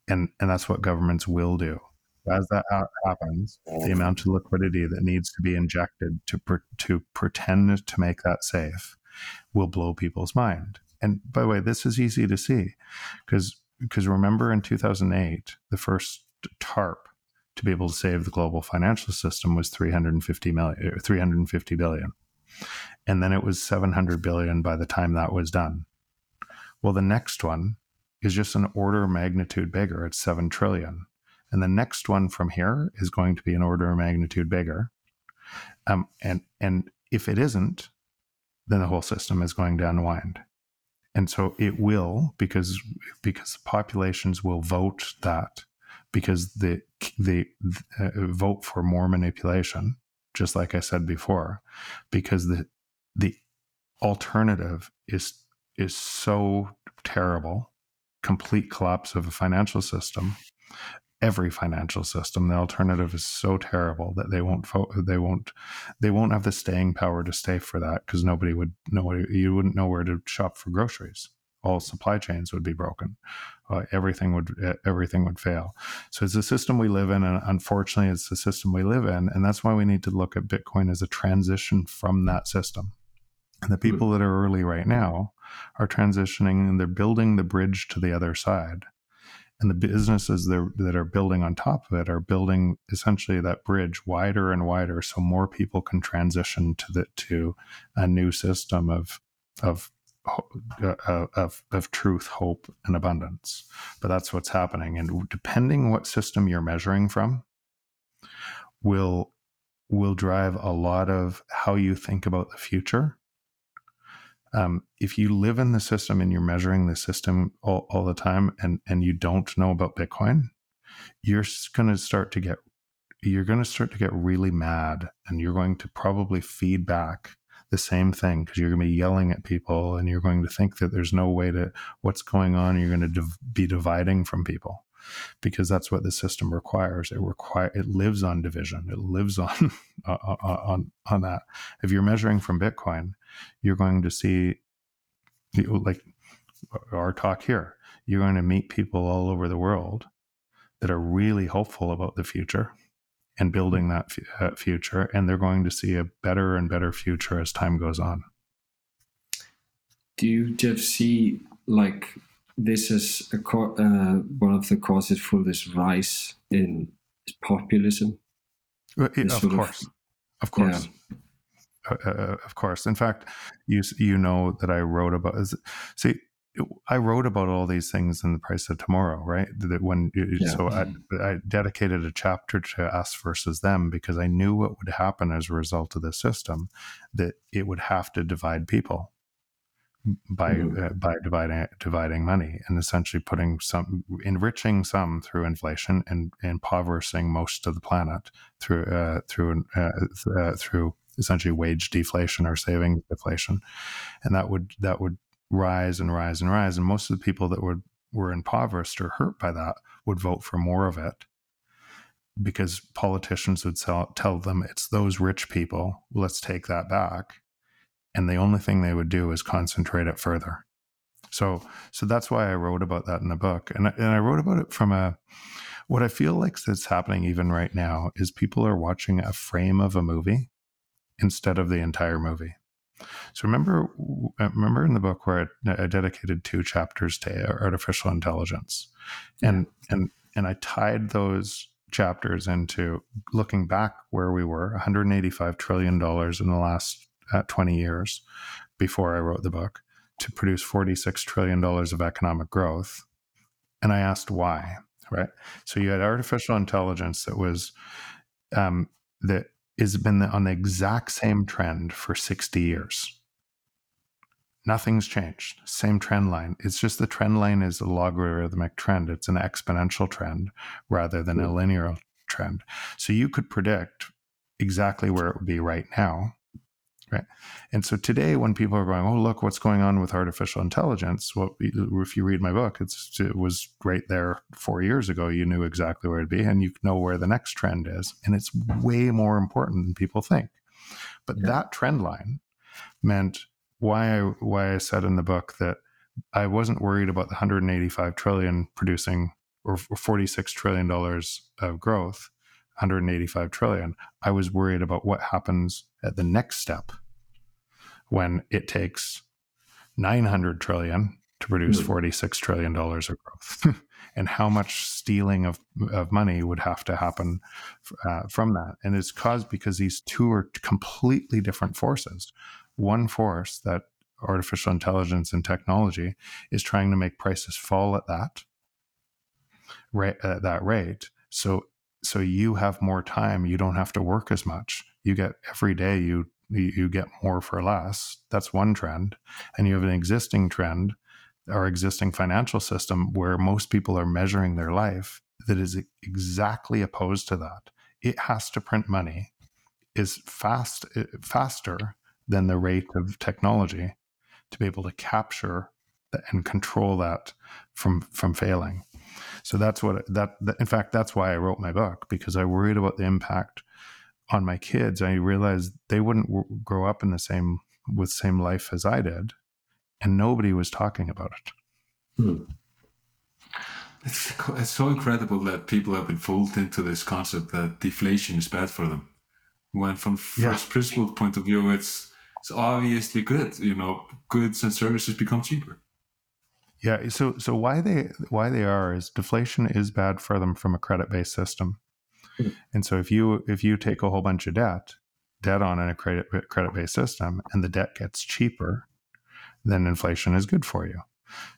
And, and that's what governments will do. As that happens, the amount of liquidity that needs to be injected to, to pretend to make that safe will blow people's mind. And by the way, this is easy to see because because remember in 2008, the first TARP to be able to save the global financial system was 350 million, uh, 350 billion. And then it was 700 billion by the time that was done. Well, the next one is just an order of magnitude bigger. It's 7 trillion. And the next one from here is going to be an order of magnitude bigger. Um, and, and if it isn't, then the whole system is going to unwind. And so it will because because populations will vote that because they they uh, vote for more manipulation, just like I said before, because the the alternative is is so terrible, complete collapse of a financial system, every financial system. The alternative is so terrible that they won't they won't they won't have the staying power to stay for that because nobody would know you wouldn't know where to shop for groceries all supply chains would be broken. Uh, everything would everything would fail. So it's a system we live in, and unfortunately, it's the system we live in, and that's why we need to look at Bitcoin as a transition from that system. And the people that are early right now are transitioning, and they're building the bridge to the other side. And the businesses that are building on top of it are building essentially that bridge wider and wider, so more people can transition to the to a new system of of of, of truth, hope, and abundance. But that's what's happening. And depending what system you're measuring from, will will drive a lot of how you think about the future. Um, if you live in the system and you're measuring the system all, all the time and, and you don't know about Bitcoin, you're going to start to get you're going to start to get really mad and you're going to probably feed back the same thing because you're going to be yelling at people and you're going to think that there's no way to what's going on. You're going to div- be dividing from people because that's what the system requires. It require it lives on division. It lives on uh, uh, uh, on on that. If you're measuring from Bitcoin, you're going to see like our talk here. You're going to meet people all over the world that are really hopeful about the future and building that f- uh, future. And they're going to see a better and better future as time goes on. Do you, Jeff, see like this is a co- uh, one of the causes for this rise in populism? It, of course. Of, of course. Yeah. Uh, uh, of course. In fact, you you know that I wrote about. See, I wrote about all these things in the price of tomorrow, right? That when yeah. so I, I, dedicated a chapter to us versus them because I knew what would happen as a result of the system, that it would have to divide people by mm-hmm. uh, by dividing dividing money and essentially putting some enriching some through inflation and impoverishing most of the planet through uh, through uh, uh through essentially wage deflation or savings deflation, and that would that would rise and rise and rise. And most of the people that would were impoverished or hurt by that would vote for more of it because politicians would tell, tell them it's those rich people. Let's take that back. And the only thing they would do is concentrate it further. So, so that's why I wrote about that in the book, and and I wrote about it from a what I feel like that's happening even right now is people are watching a frame of a movie instead of the entire movie. So remember, uh, remember in the book where I, I dedicated two chapters to artificial intelligence, and and and I tied those chapters into looking back where we were 185 trillion dollars in the last uh, 20 years before I wrote the book to produce 46 trillion dollars of economic growth, and I asked why. Right, so you had artificial intelligence that was um, that has been on the exact same trend for 60 years. Nothing's changed. Same trend line. It's just the trend line is a logarithmic trend. It's an exponential trend rather than a hmm. linear trend. So you could predict exactly where it would be right now Right. And so today, when people are going, oh, look, what's going on with artificial intelligence? Well, if you read my book, it's, it was right there four years ago. You knew exactly where it'd be, and you know where the next trend is. And it's way more important than people think. But yeah. that trend line meant why I, why I said in the book that I wasn't worried about the 185 trillion producing or 46 trillion dollars of growth 185 trillion. I was worried about what happens at the next step when it takes 900 trillion to produce hmm. 46 trillion dollars of growth and how much stealing of, of money would have to happen uh, from that and it's caused because these two are completely different forces one force that artificial intelligence and technology is trying to make prices fall at that rate at that rate so so you have more time you don't have to work as much. You get every day you you get more for less. That's one trend. And you have an existing trend our existing financial system where most people are measuring their life that is exactly opposed to that. It has to print money is fast eh, faster than the rate of technology to be able to capture and control that from from failing so that's what that, that, in fact, that's why I wrote my book because I worried about the impact on my kids. I realized they wouldn't w- grow up in the same with same life as I did, and nobody was talking about it. Hmm. It's, it's so incredible that people have been fooled into this concept that deflation is bad for them. When from yeah. first principle point of view, it's it's obviously good. You know, goods and services become cheaper. Yeah. So so why they why they are is deflation is bad for them from a credit based system. Mm-hmm. And so if you if you take a whole bunch of debt, debt on in a credit credit based system, and the debt gets cheaper, then inflation is good for you.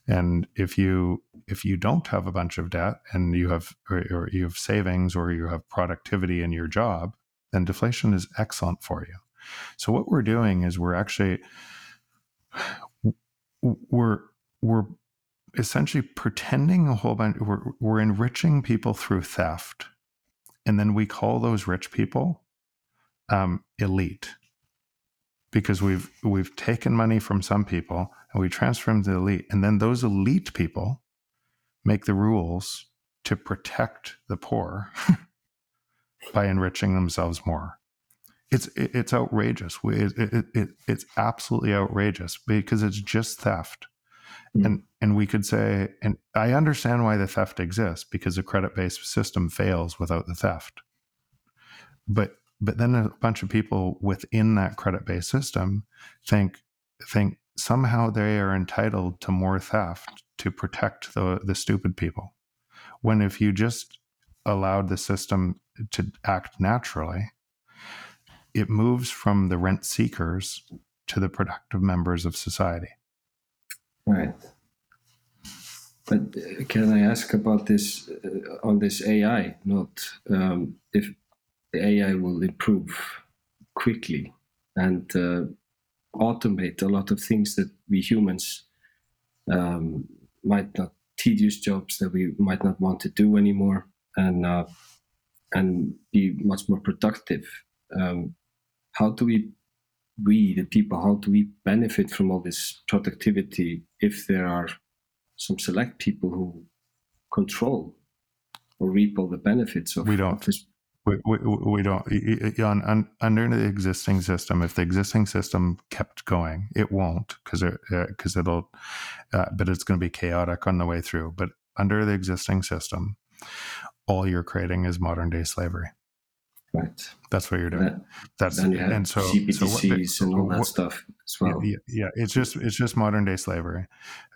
And if you if you don't have a bunch of debt and you have or, or you have savings or you have productivity in your job, then deflation is excellent for you. So what we're doing is we're actually we're we're essentially pretending a whole bunch we're, we're enriching people through theft. And then we call those rich people um, elite. Because we've we've taken money from some people and we transfer them to the elite. And then those elite people make the rules to protect the poor by enriching themselves more. It's it, it's outrageous. It, it, it, it's absolutely outrageous because it's just theft Mm. And and we could say, and I understand why the theft exists because a credit based system fails without the theft. But but then a bunch of people within that credit based system think think somehow they are entitled to more theft to protect the the stupid people. When if you just allowed the system to act naturally, it moves from the rent seekers to the productive members of society. Right. But uh, can I ask about this uh, on this AI Not Um, if the AI will improve quickly and uh, automate a lot of things that we humans um, might not tedious jobs that we might not want to do anymore, and uh, and be much more productive. Um, how do we we, the people, how do we benefit from all this productivity if there are some select people who control or reap all the benefits of we don't. this? We, we, we don't. On, on, under the existing system if the existing system kept going it won't because it because uh, it'll uh, but it's going to be chaotic on the way through. But under the existing system all you're creating is modern day slavery right that's what you're doing That- that's then you have and so, so what and all that what- stuff as well. yeah, yeah, it's just it's just modern day slavery.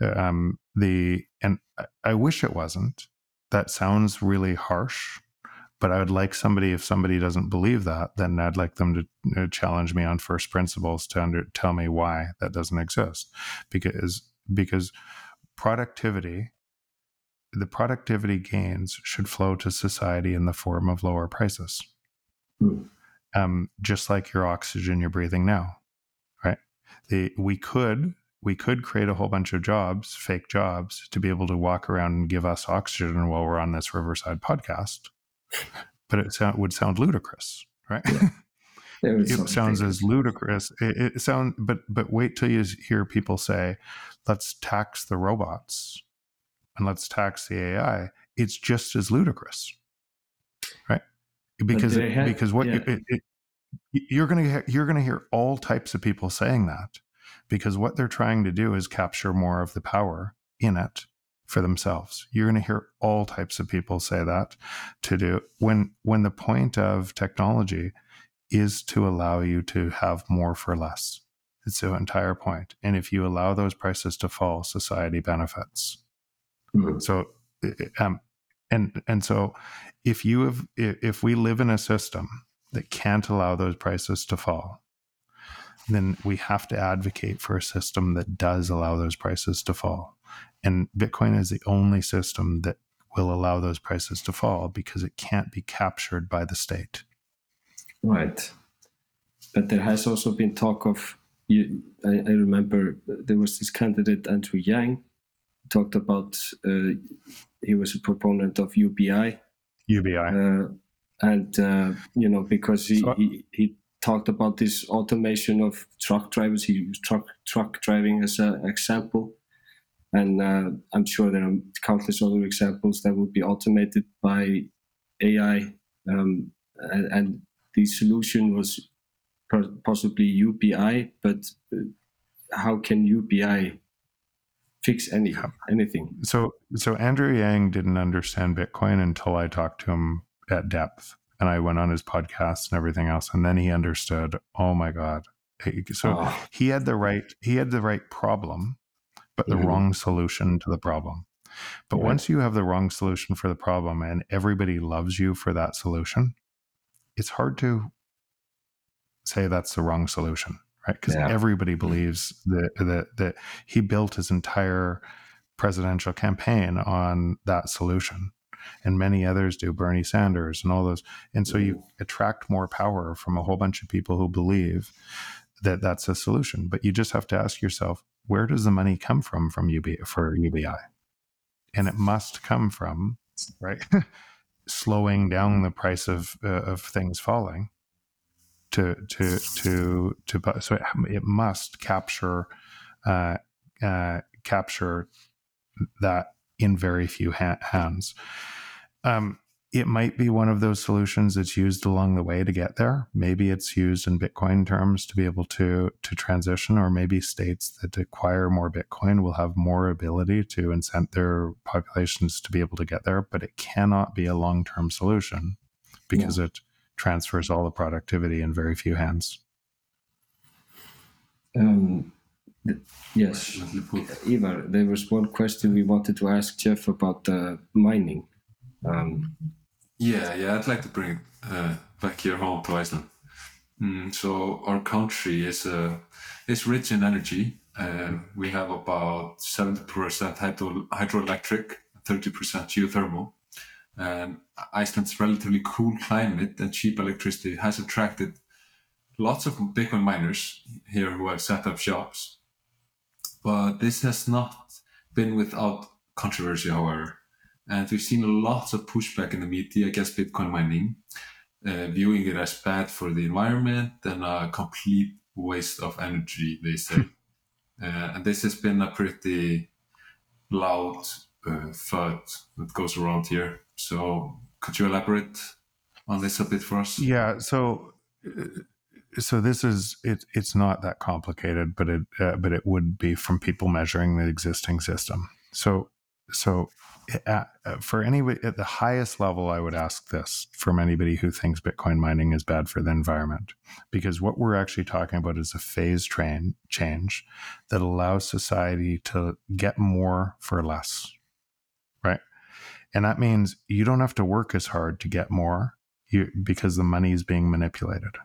Um, the and I- I wish it wasn't. That sounds really harsh, but I would like somebody if somebody doesn't believe that, then I'd like them to uh, challenge me on first principles to under, tell me why that doesn't exist, because because productivity. The productivity gains should flow to society in the form of lower prices, Um, just like your oxygen you're breathing now Right. the we could we could create a whole bunch of jobs, fake jobs, to be able to walk around and give us oxygen while we're on this Riverside podcast. But it sound, would sound ludicrous, right? Is it something sounds as ludicrous. It, it sound, but but wait till you hear people say, "Let's tax the robots and let's tax the AI." It's just as ludicrous, right? Because it, had- because what yeah. you, it, it, you're gonna hear, you're gonna hear all types of people saying that because what they're trying to do is capture more of the power in it for themselves. You're going to hear all types of people say that to do when when the point of technology is to allow you to have more for less. It's the entire point. And if you allow those prices to fall, society benefits. Hmm. So, um, and and so, if you have, if we live in a system that can't allow those prices to fall, then we have to advocate for a system that does allow those prices to fall. And Bitcoin is the only system that will allow those prices to fall because it can't be captured by the state. Right. But there has also been talk of, you, I, I remember there was this candidate, Andrew Yang, talked about, uh, he was a proponent of UBI. UBI. Uh, and, uh, you know, because he, So- he, he talked about this automation of truck drivers, he used truck, truck driving as an example. And uh, I'm sure there are countless other examples that would be automated by AI. Um, and, and the solution was po- possibly UBI, but uh, how can UBI fix any, anything? So so Andrew Yang didn't understand Bitcoin until I talked to him at depth and I went on his podcast and everything else and then he understood, oh my god. So Oh, he had the right he had the right problem but the Mhm. wrong solution to the problem. But Right. once you have the wrong solution for the problem and everybody loves you for that solution, it's hard to say that's the wrong solution, right? Because Yeah. everybody believes that, that that he built his entire presidential campaign on that solution. And many others do, Bernie Sanders and all those. And so you attract more power from a whole bunch of people who believe that that's a solution. But you just have to ask yourself, where does the money come from from UB for UBI? And it must come from right slowing down the price of uh, of things falling to to to to so it, it must capture uh, uh, capture that in very few ha- hands. Um, it might be one of those solutions that's used along the way to get there. Maybe it's used in Bitcoin terms to be able to to transition, or maybe states that acquire more Bitcoin will have more ability to incent their populations to be able to get there. But it cannot be a long term solution because it transfers all the productivity in very few hands. um, th- yes. Let me put- Ivar, there was one question we wanted to ask Jeff about uh, mining. Um, Yeah, yeah, I'd like to bring it uh, back here home to Iceland. Mm, so our country is uh, is rich in energy. Uh, we have about seventy percent hydro- hydroelectric, thirty percent geothermal, and Iceland's relatively cool climate and cheap electricity has attracted lots of Bitcoin miners here who have set up shops. But this has not been without controversy, however and we've seen lots of pushback in the media against Bitcoin mining, uh, viewing it as bad for the environment and a complete waste of energy, they say. uh, and this has been a pretty loud uh, that goes around here. So, could you elaborate on this a bit for us? Yeah. So, uh, so this is it. It's not that complicated, but it uh, but it would be from people measuring the existing system. So, so at, uh, for anybody at the highest level, I would ask this from anybody who thinks Bitcoin mining is bad for the environment, because what we're actually talking about is a phase train change that allows society to get more for less? And that means you don't have to work as hard to get more you, because the money is being manipulated.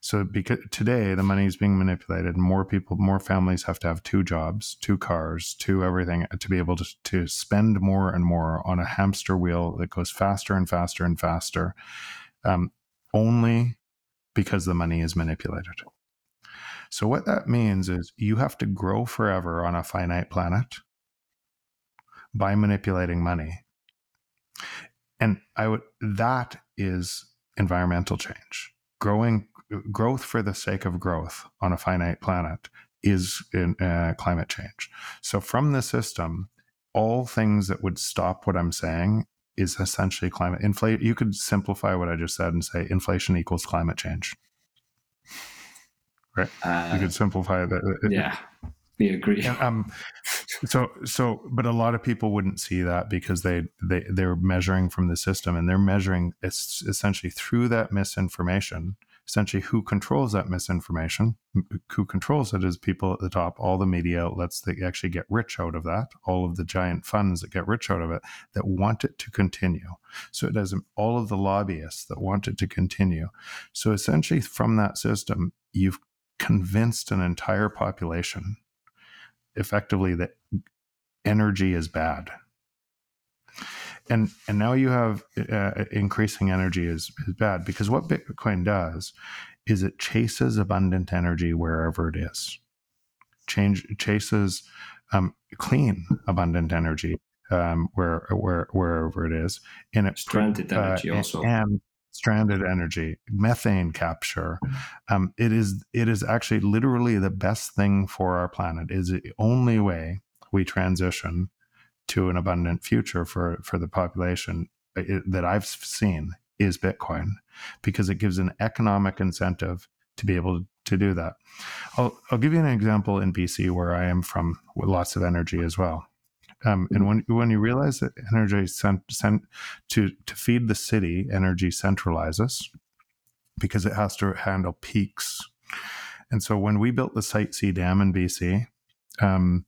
So because today the money is being manipulated, more people, more families have to have two jobs, two cars, two everything to be able to, to spend more and more on a hamster wheel that goes faster and faster and faster, um, only because the money is manipulated. So what that means is you have to grow forever on a finite planet by manipulating money. And I would that is environmental change. Growing growth for the sake of growth on a finite planet is in, uh, climate change. So from the system, all things that would stop what I'm saying is essentially climate inflate. You could simplify what I just said and say inflation equals climate change. Right? Uh, you could simplify that. yeah, we agree. Um, so so, but a lot of people wouldn't see that because they they they're measuring from the system and they're measuring essentially through that misinformation essentially who controls that misinformation. Who controls it is people at the top all the media outlets that actually get rich out of that all of the giant funds that get rich out of it that want it to continue. So it has all of the lobbyists that want it to continue. So essentially from that system you've convinced an entire population effectively that energy is bad. And and now you have uh, increasing energy is, is bad because what bitcoin does is it chases abundant energy wherever it is. Change chases um, clean abundant energy um, where where wherever it is. And it stranded uh, energy also. and stranded energy methane capture um, it is it is actually literally the best thing for our planet is the only way we transition to an abundant future for for the population uh, that I've seen is Bitcoin because it gives an economic incentive to be able to do that. I'll, I'll give you an example in BC where I am from with lots of energy as well. Um, and when when you realize that energy sent, sent to to feed the city, energy centralizes because it has to handle peaks. And so when we built the Site C dam in BC, um,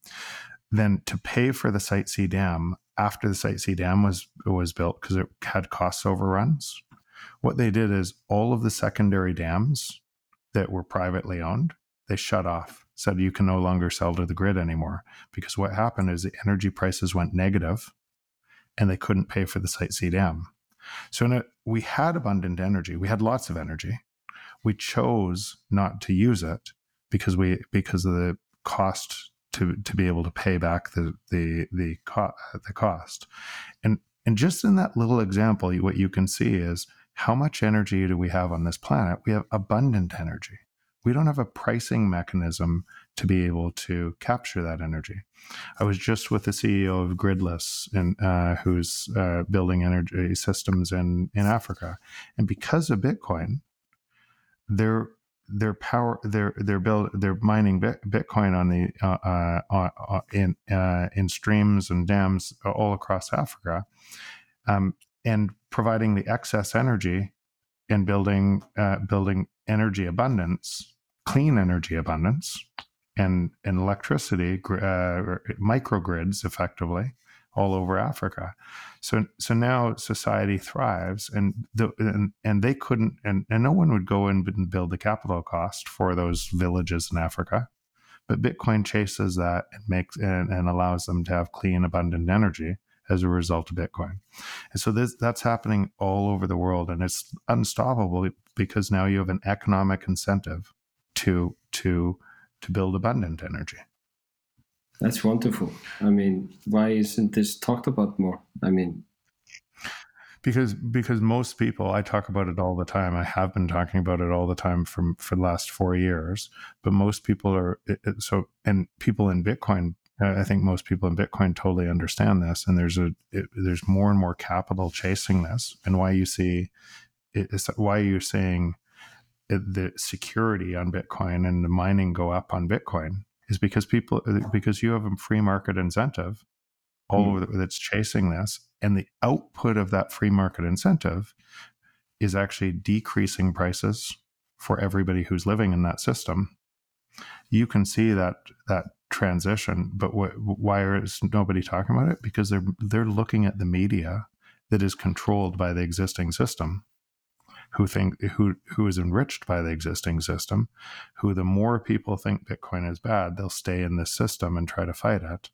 then to pay for the Site C dam after the Site C dam was was built because it had cost overruns, what they did is all of the secondary dams that were privately owned, they shut off, said you can no longer sell to the grid anymore. Because what happened is the energy prices went negative and they couldn't pay for the Site C dam. So a, we had abundant energy. We had lots of energy. We chose not to use it because we because of the cost to to be able to pay back the the the, co- the cost. And and just in that little example, what you can see is how much energy do we have on this planet? We have abundant energy. We don't have a pricing mechanism to be able to capture that energy. I was just with the CEO of Gridless, and uh, who's uh, building energy systems in in Africa, and because of Bitcoin, they're their power they're they're build they're mining bitcoin on the uh, uh, uh, uh, in in streams and dams all across africa um, and providing the excess energy and building building energy abundance clean energy abundance and and electricity uh, microgrids effectively all over Africa. So so now society thrives, and the and, and they couldn't, and, and no one would go in and build the capital cost for those villages in Africa. But Bitcoin chases that and makes and, and allows them to have clean, abundant energy as a result of Bitcoin. And so this that's happening all over the world, and it's unstoppable because now you have an economic incentive to to to build abundant energy. That's wonderful. I mean, why isn't this talked about more? I mean, because because most people I talk about it all the time. I have been talking about it all the time from for the last four years. But most people are so, and people in Bitcoin. I think most people in Bitcoin totally understand this, and there's a it, there's more and more capital chasing this, and why you see is why you're saying the security on Bitcoin and the mining go up on Bitcoin is because people because you have a free market incentive all mm. over that's chasing this, and the output of that free market incentive is actually decreasing prices for everybody who's living in that system. You can see that that transition, but wh- why is nobody talking about it? Because they're they're looking at the media that is controlled by the existing system who think who who is enriched by the existing system who the more people think bitcoin is bad they'll stay in this system and try to fight it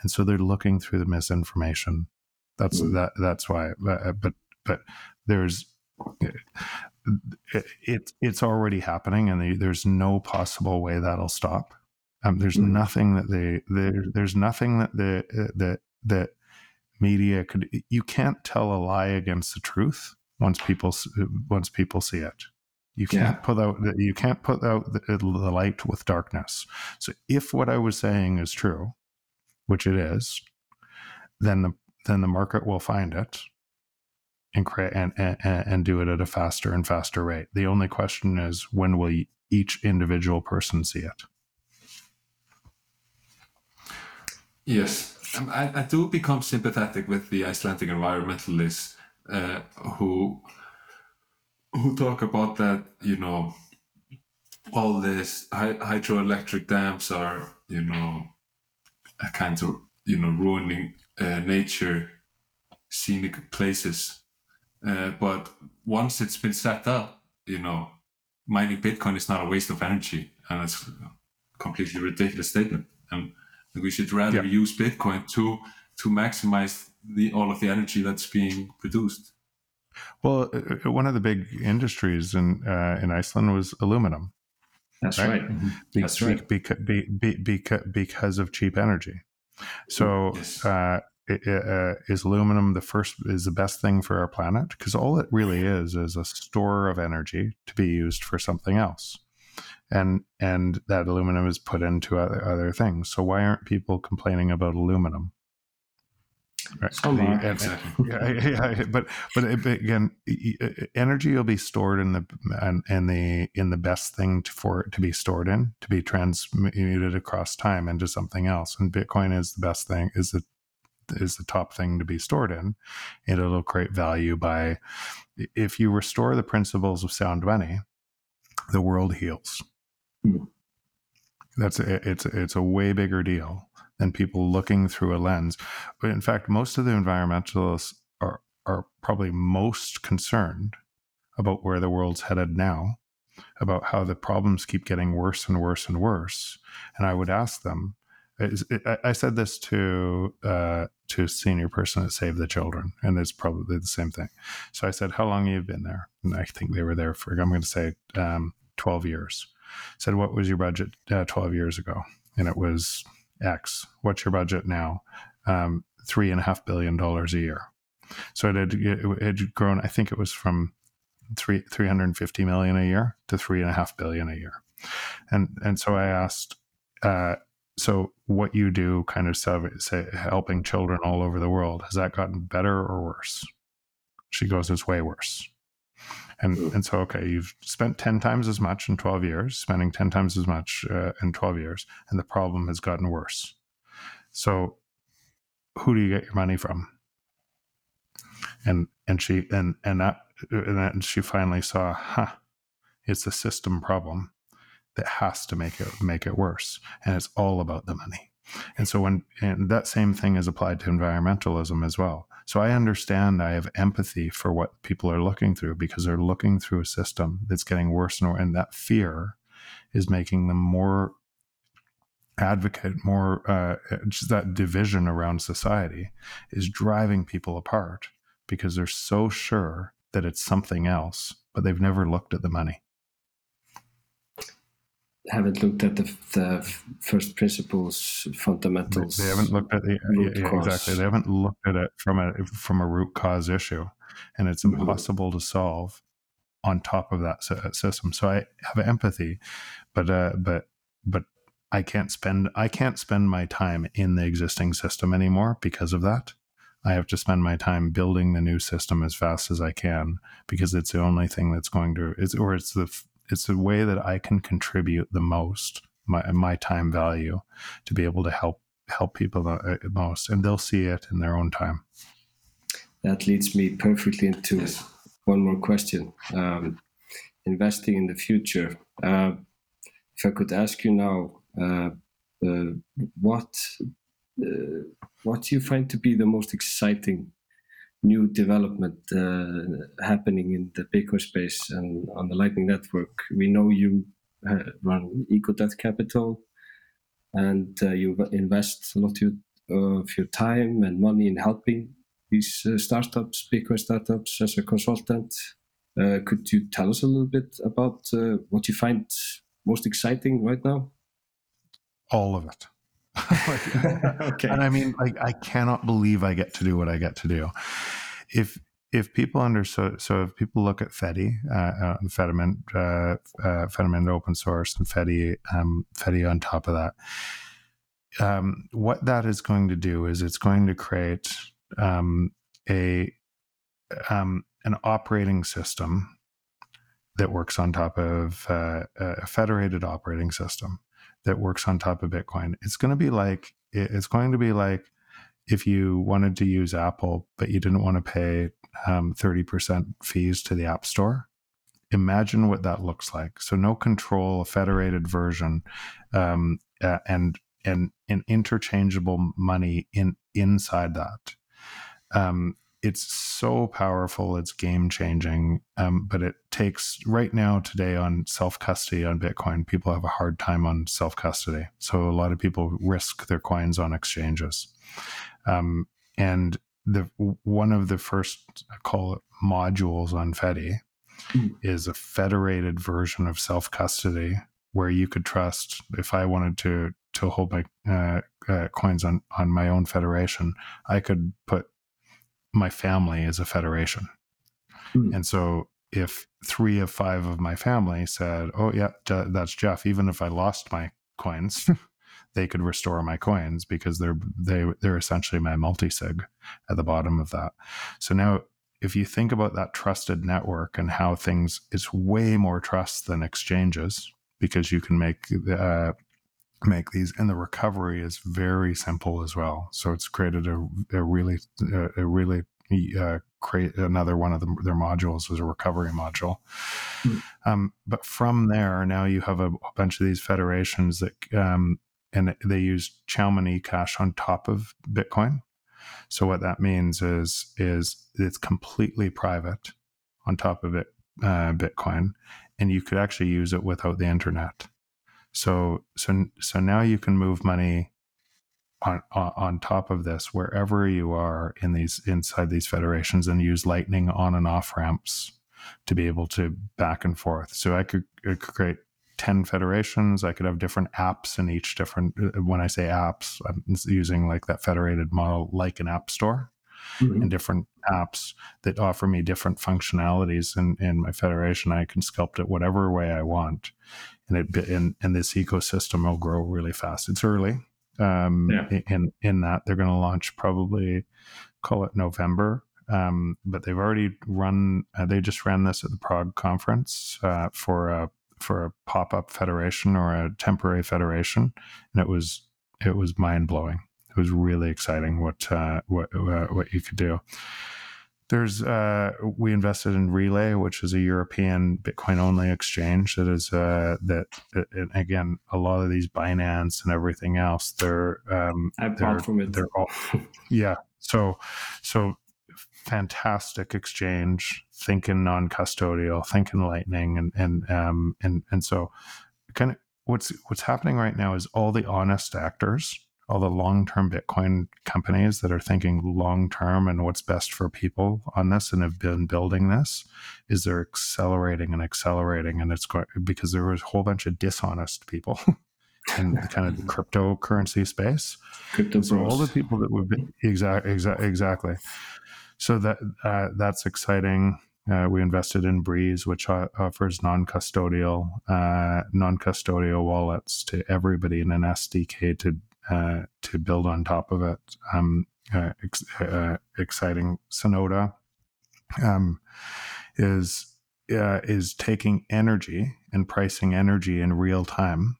and so they're looking through the misinformation that's mm. that that's why uh, but but there's it, it, it's already happening and there's no possible way that'll stop um, there's mm. nothing that they there, there's nothing that the that that media could you can't tell a lie against the truth once people once people see it. You can't yeah. put out you can't put out the, the light with darkness. So if what I was saying is true, which it is, then the then the market will find it and create and, and, and do it at a faster and faster rate. The only question is when will each individual person see it? Yes, um, I, I do become sympathetic with the Icelandic environmentalists uh, who who talk about that you know all these hydroelectric dams are you know a kind of you know ruining uh, nature scenic places uh, but once it's been set up you know mining bitcoin is not a waste of energy and it's a completely ridiculous statement and we should rather yeah. use bitcoin to to maximize the all of the energy that's being produced. Well, uh, uh, one of the big industries in uh, in Iceland was aluminum. That's right. right. Mm-hmm. That's right. Because, because, because of cheap energy. So, yes. uh, uh, is aluminum the first is the best thing for our planet? Because all it really is is a store of energy to be used for something else and and that aluminum is put into other, other things. So why aren't people complaining about aluminum? Right. Some are. And, exactly. yeah, yeah, but but again, energy will be stored in the and, and the in the best thing to, for it to be stored in to be transmuted across time into something else. And Bitcoin is the best thing is the is the top thing to be stored in. And it'll create value by if you restore the principles of sound money, the world heals. Hmm. That's a, it's it's a way bigger deal than people looking through a lens. But in fact, most of the environmentalists are are probably most concerned about where the world's headed now, about how the problems keep getting worse and worse and worse. And I would ask them. I said this to uh, to a senior person at Save the Children, and it's probably the same thing. So I said, "How long have you been there?" And I think they were there for I'm going to say um, 12 years. I said, "What was your budget uh, 12 years ago?" And it was X. What's your budget now? Um, three and a half billion dollars a year. So it had, it had grown. I think it was from three three hundred fifty million a year to three and a half billion a year. And and so I asked, uh, so what you do, kind of say helping children all over the world, has that gotten better or worse? She goes, it's way worse. And, hmm. and so, okay, you've spent 10 times as much in 12 years, spending 10 times as much uh, in 12 years, and the problem has gotten worse. So, who do you get your money from? And, and she, and, and that, and then she finally saw, huh, it's a system problem that has to make it, make it worse. And it's all about the money. And so when and that same thing is applied to environmentalism as well. So I understand I have empathy for what people are looking through because they're looking through a system that's getting worse and worse, and that fear is making them more advocate, more uh, just that division around society is driving people apart because they're so sure that it's something else, but they've never looked at the money haven't looked at the, the first principles fundamentals. They, haven't looked at the yeah, exactly. They haven't looked at it from a from a root cause issue, and it's mm-hmm. impossible mm-hmm. to solve on top of that system. So I have empathy, but uh, but but I can't spend I can't spend my time in the existing system anymore because of that. I have to spend my time building the new system as fast as I can because it's the only thing that's going to it's or it's the it's a way that I can contribute the most my my time value to be able to help help people the most and they'll see it in their own time. That leads me perfectly into Yes. one more question. Um, investing in the future. Uh, if I could ask you now, uh, uh, what uh, what do you find to be the most exciting new development uh, happening in the Bitcoin space and on the Lightning Network? We know you uh, run Ego Death Capital, and uh, you invest a lot of your, of your time and money in helping these uh, startups, Bitcoin startups, as a consultant. Uh, could you tell us a little bit about uh, what you find most exciting right now? All of it. okay. And I mean, like, I cannot believe I get to do what I get to do. If if people under so if people look at Fedi, uh, uh, Fedimint, uh, uh, Fedimint open source, and Fedi, um, on top of that, um, what that is going to do is it's going to create um, a um, an operating system that works on top of uh, a federated operating system that works on top of Bitcoin. It's going to be like it's going to be like if you wanted to use Apple but you didn't want to pay um, 30% fees to the App Store. Imagine what that looks like. So no control, a federated version, um, uh, and and an interchangeable money in inside that. Um, it's so powerful it's game changing um, but it takes right now today on self custody on bitcoin people have a hard time on self custody so a lot of people risk their coins on exchanges um, and the one of the first I call it modules on fedi Mm. is a federated version of self custody where you could trust if i wanted to to hold my uh, uh, coins on on my own federation i could put my family is a federation. Hmm. And so if three of five of my family said, "Oh yeah, Je- that's Jeff," even if I lost my coins, they could restore my coins because they're they they're essentially my multi-sig at the bottom of that. So now if you think about that trusted network and how things it's way more trust than exchanges because you can make uh, make these and the recovery is very simple as well. So it's created a, a really a, a really uh, create another one of the, their modules was a recovery module. Hmm. um, but from there now you have a, bunch of these federations that um, and they use Chaumian cash on top of bitcoin. So what that means is is it's completely private on top of it uh, bitcoin and you could actually use it without the internet so so so now you can move money on on, on top of this wherever you are in these inside these federations and use lightning on and off ramps to be able to back and forth so i could, I could create 10 federations i could have different apps in each different uh, when i say apps i'm using like that federated model like an app store Mhm. and different apps that offer me different functionalities in, in my federation. I can sculpt it whatever way I want, and it and, and this ecosystem will grow really fast. It's early, um, Yeah. in in that they're going to launch probably call it November. Um, but they've already run. Uh, they just ran this at the Prague conference uh, for a for a pop up federation or a temporary federation, and it was it was mind blowing it was really exciting what uh, what uh, what you could do. There's uh, we invested in Relai, which is a European Bitcoin only exchange that is uh, that and again a lot of these Binance and everything else they're um, I they're, from it. they're all yeah so so fantastic exchange thinking non-custodial thinking lightning and and um and and so kind of what's what's happening right now is all the honest actors all the long-term bitcoin companies that are thinking long-term and what's best for people on this and have been building this is they're accelerating and accelerating and it's going because there was a whole bunch of dishonest people in the kind of the cryptocurrency space. Crypto so all the people that would be exactly exactly exactly. So that uh, that's exciting. Uh, we invested in Breez which offers non-custodial uh, non-custodial wallets to everybody in an sdk to uh, to build on top of it um, uh, ex- uh, exciting. Synota um, is uh, is taking energy and pricing energy in real time.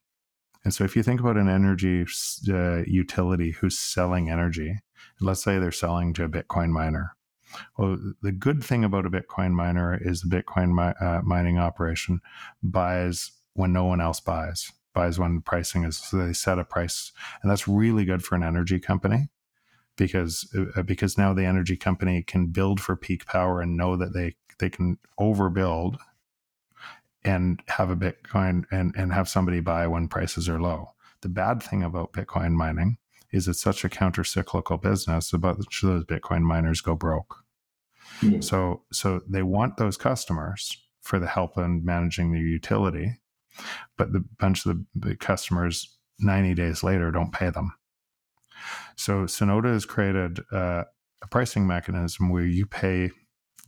And so, if you think about an energy uh, utility who's selling energy, let's say they're selling to a Bitcoin miner. Well, the good thing about a Bitcoin miner is the Bitcoin mi- uh, mining operation buys when no one else buys, buys when pricing is. So they set a price, and that's really good for an energy company because uh, because now the energy company can build for peak power and know that they they can overbuild and have a Bitcoin and, and have somebody buy when prices are low. The bad thing about Bitcoin mining is it's such a counter cyclical business. About those Bitcoin miners go broke. Mm. So so they want those customers for the help in managing their utility, but the bunch of the, the customers 90 days later don't pay them. So Synota has created uh, a pricing mechanism where you pay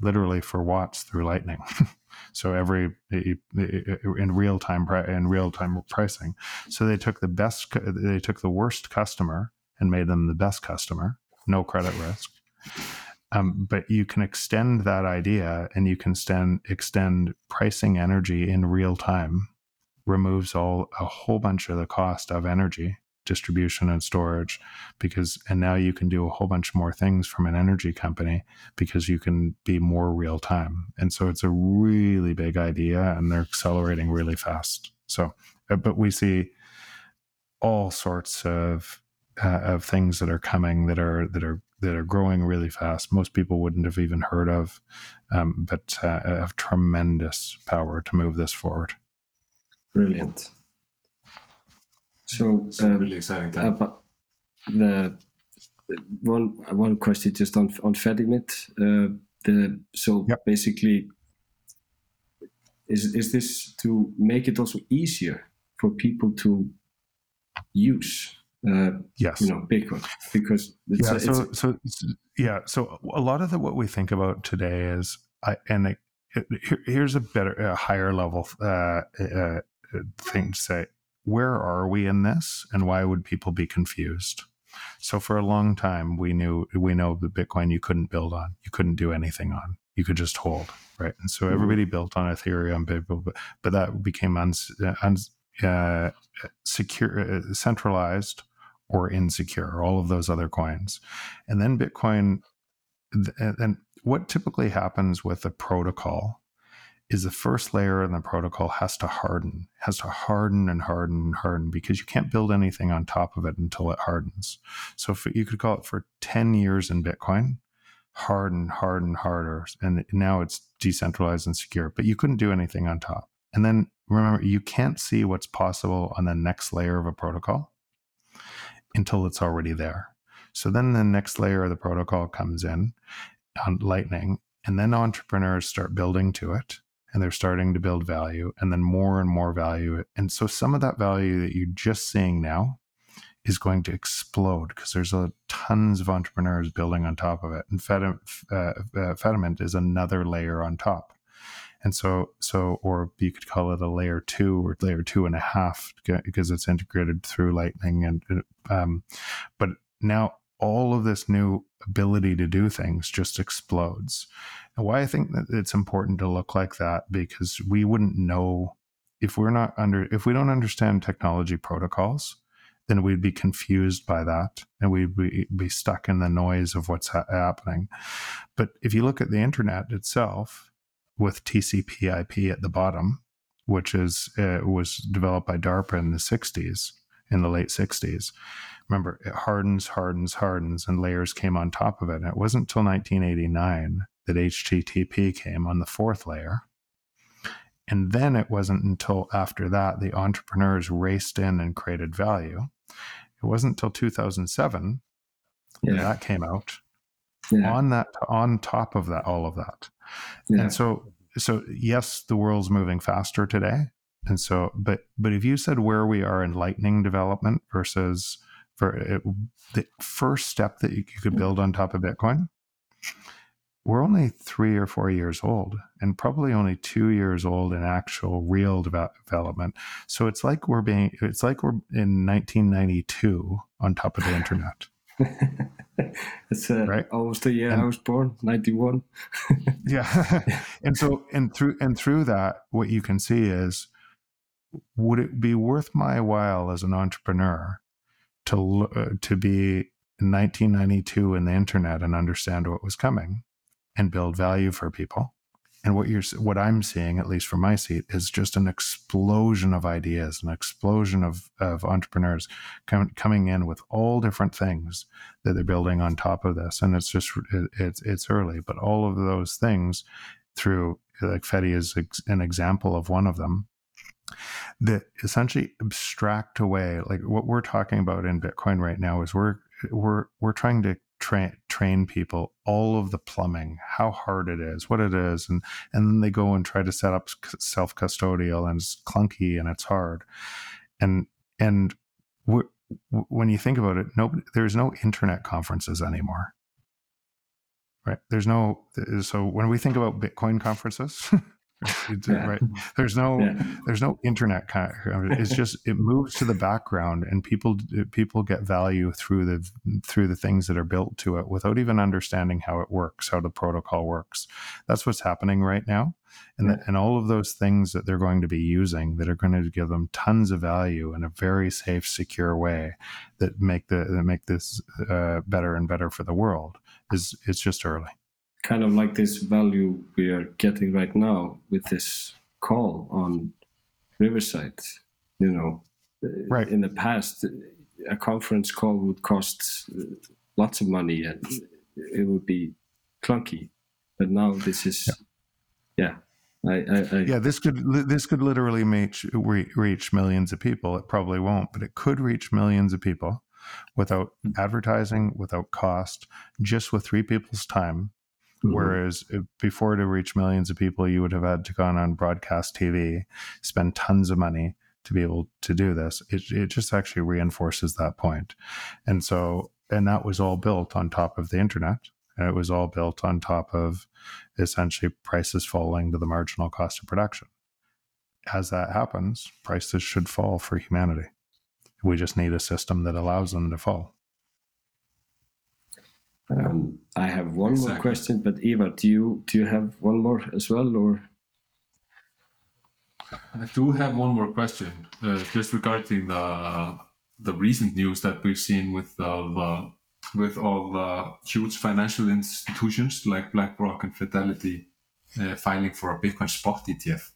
literally for watts through Lightning. so every in real time in real time pricing. So they took the best, they took the worst customer and made them the best customer, no credit risk. Um, but you can extend that idea and you can extend, extend pricing energy in real time removes all a whole bunch of the cost of energy distribution and storage because and now you can do a whole bunch more things from an energy company because you can be more real time and so it's a really big idea and they're accelerating really fast. So uh, but we see all sorts of uh, of things that are coming that are that are that are growing really fast. Most people wouldn't have even heard of um, but uh, have tremendous power to move this forward brilliant so um, really exciting time. Uh, the one one question just on on Fedimint. Uh, the so yep. basically, is is this to make it also easier for people to use? Uh, yes, you know Bitcoin because yeah. A, so so yeah. So a lot of the what we think about today is I and it, it, here's a better a higher level uh, uh, thing to say where are we in this and why would people be confused? So for a long time, we knew we know the Bitcoin you couldn't build on, you couldn't do anything on, you could just hold, right? And so mm-hmm. everybody built on Ethereum, but, but that became uns, uns, uh, secure, uh, centralized or insecure, all of those other coins, and then Bitcoin. And what typically happens with a protocol is the first layer in the protocol has to harden, has to harden and harden and harden because you can't build anything on top of it until it hardens. So if you could call it for 10 years in Bitcoin, harden, harden, harder. And now it's decentralized and secure, but you couldn't do anything on top. And then remember, you can't see what's possible on the next layer of a protocol until it's already there. So then the next layer of the protocol comes in on Lightning, and then entrepreneurs start building to it and they're starting to build value and then more and more value. And so some of that value that you're just seeing now is going to explode because there's a, tons of entrepreneurs building on top of it. And Fedimint, uh, uh, is another layer on top. And so, so, or you could call it a layer two or layer two and a half because it's integrated through Lightning. And, um, but now all of this new ability to do things just explodes. And why I think that it's important to look like that because we wouldn't know if we're not under if we don't understand technology protocols, then we'd be confused by that and we'd be, be stuck in the noise of what's ha- happening. But if you look at the internet itself with TCP/IP at the bottom, which is uh, was developed by DARPA in the 60s, in the late 60s remember it hardens hardens hardens and layers came on top of it and it wasn't until 1989 that http came on the fourth layer and then it wasn't until after that the entrepreneurs raced in and created value it wasn't until 2007 yeah. that came out yeah. on that on top of that all of that yeah. and so so yes the world's moving faster today and so but but if you said where we are in lightning development versus for it, the first step that you, you could build on top of Bitcoin, we're only three or four years old and probably only two years old in actual real de- development. So it's like we're being, it's like we're in 1992 on top of the internet. it's uh, Right. almost the year And- I was born, ninety one. yeah and so and through and through that what you can see is would it be worth my while as an entrepreneur to uh, to be in 1992 in the internet and understand what was coming and build value for people? And what you're what i'm seeing at least from my seat is just an explosion of ideas an explosion of of entrepreneurs com- coming in with all different things that they're building on top of this. And it's just it, it's it's early but all of those things through like Fedi is ex- an example of one of them that essentially abstract away like what we're talking about in bitcoin right now is we're we're we're trying to train train people all of the plumbing how hard it is what it is and and then they go and try to set up self custodial and it's clunky and it's hard and and when you think about it, nobody, there's no internet conferences anymore. Right? There's no, so when we think about Bitcoin conferences, Yeah. right? There's no, Yeah. there's no internet. Kind it's just it moves to the background, and people people get value through the through the things that are built to it without even understanding how it works, how the protocol works. That's what's happening right now, and the, and all of those things that they're going to be using that are going to give them tons of value in a very safe, secure way that make the that make this uh, better and better for the world is it's just early. Kind of like this value we are getting right now with this call on Riverside. You know, Right. in the past, a conference call would cost uh, lots of money and it would be clunky. But now this is, yeah, I, I, I yeah this could this could literally reach reach millions of people it probably won't but it could reach millions of people without advertising without cost just with three people's time Mhm. whereas before to reach millions of people you would have had to gone on broadcast tv spend tons of money to be able to do this it, it just actually reinforces that point and so and that was all built on top of the internet and it was all built on top of essentially prices falling to the marginal cost of production. As that happens, prices should fall for humanity. We just need a system that allows them to fall. Um, I have one more question, but Eva, do you do you have one more as well, or I do have one more question, uh, just regarding the the recent news that we've seen with all the with all the huge financial institutions like BlackRock and Fidelity uh, filing for a Bitcoin spot ETF.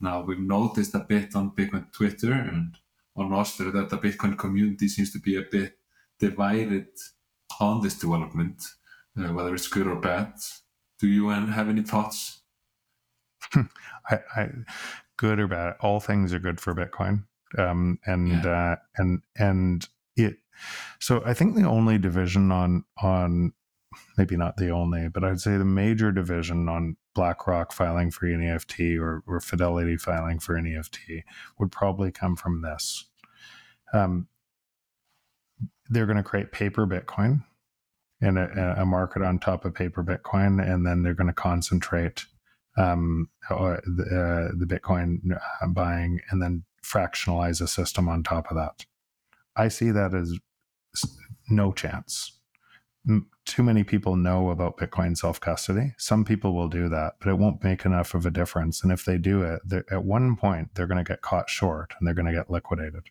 Now we've noticed a bit on Bitcoin Twitter and on Nostr that the Bitcoin community seems to be a bit divided on this development, uh, whether it's good or bad. Do you uh, have any thoughts? I, I good or bad, all things are good for Bitcoin. Um, and uh, and and it. So I think the only division on on maybe not the only, but I'd say the major division on BlackRock filing for an EFT or, or Fidelity filing for an EFT would probably come from this. Um, they're going to create paper Bitcoin and a, a market on top of paper Bitcoin, and then they're going to concentrate um, the, uh, the Bitcoin uh, buying and then fractionalize a system on top of that. I see that as no chance. Too many people know about Bitcoin self custody. Some people will do that, but it won't make enough of a difference. And if they do it, at one point they're going to get caught short and they're going to get liquidated,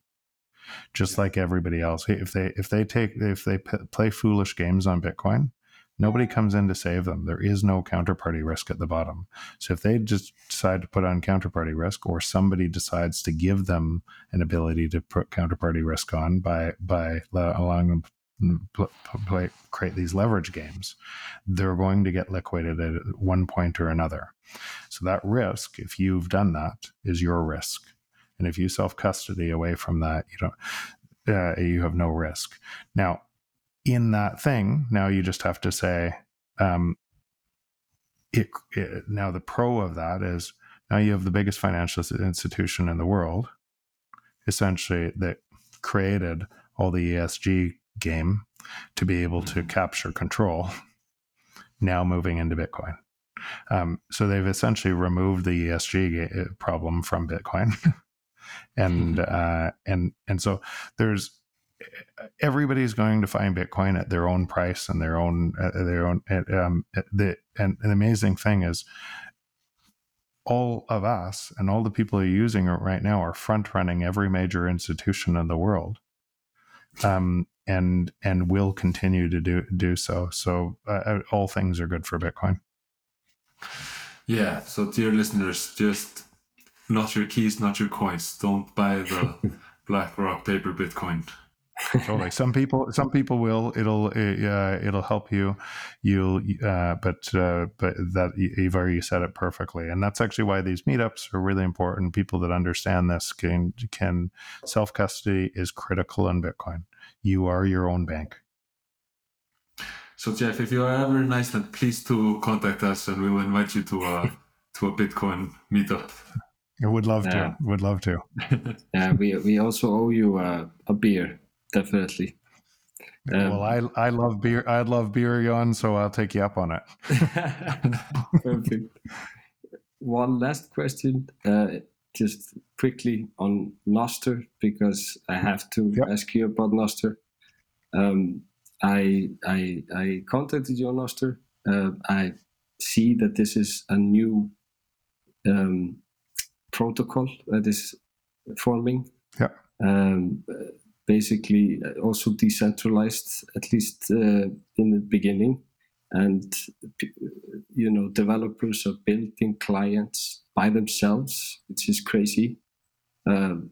just like everybody else. If they if they take if they p- play foolish games on Bitcoin, nobody comes in to save them. There is no counterparty risk at the bottom. So if they just decide to put on counterparty risk, or somebody decides to give them an ability to put counterparty risk on by by allowing them pl- play, create these leverage games, they're going to get liquidated at one point or another. So that risk, if you've done that, is your risk. And if you self custody away from that, you don't, uh, you have no risk. Now, in that thing, now you just have to say, um, it, it, now the pro of that is now you have the biggest financial institution in the world, essentially that created all the ESG game to be able to capture control. Now moving into Bitcoin. Um, so they've essentially removed the ESG problem from Bitcoin, and uh, and and so there's everybody's going to find Bitcoin at their own price and their own uh, their own um, the and the amazing thing is all of us and all the people who are using it right now are front running every major institution in the world um, and and will continue to do do so. So uh, uh all things are good for bitcoin. Yeah. So dear listeners just not your keys not your coins don't buy the blackrock paper bitcoin totally. Some people, some people will. It'll, uh, it'll help you. You'll, uh, but, uh, but that you've already said it perfectly, and that's actually why these meetups are really important. People that understand this can can self custody is critical in Bitcoin. You are your own bank. So Jeff, if you are ever in Iceland, please to contact us, and we will invite you to a to a Bitcoin meetup. I would love to. Would love to. yeah, we we also owe you uh, a beer definitely. Um, well, I I love beer. I love beer, Jan. So I'll take you up on it. Perfect. One last question, uh, just quickly on Nostr, because I have to yep. ask you about Nostr. Um, I I I contacted you on Nostr. Uh, I see that this is a new um, protocol that is forming. Yeah. Um, basically uh, also decentralized, at least uh, in the beginning. And you know, developers are building clients by themselves, which is crazy. Um,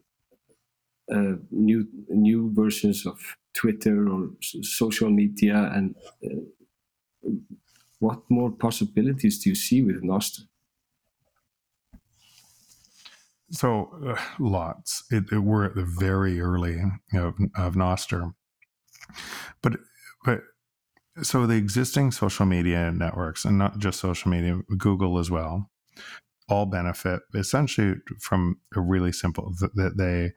uh, new new versions of Twitter or social media, and uh, what more possibilities do you see with Nostr? So uh, lots. It, it, we're at the very early of, of Nostr, but but so the existing social media networks, and not just social media, Google as well, all benefit essentially from a really simple that they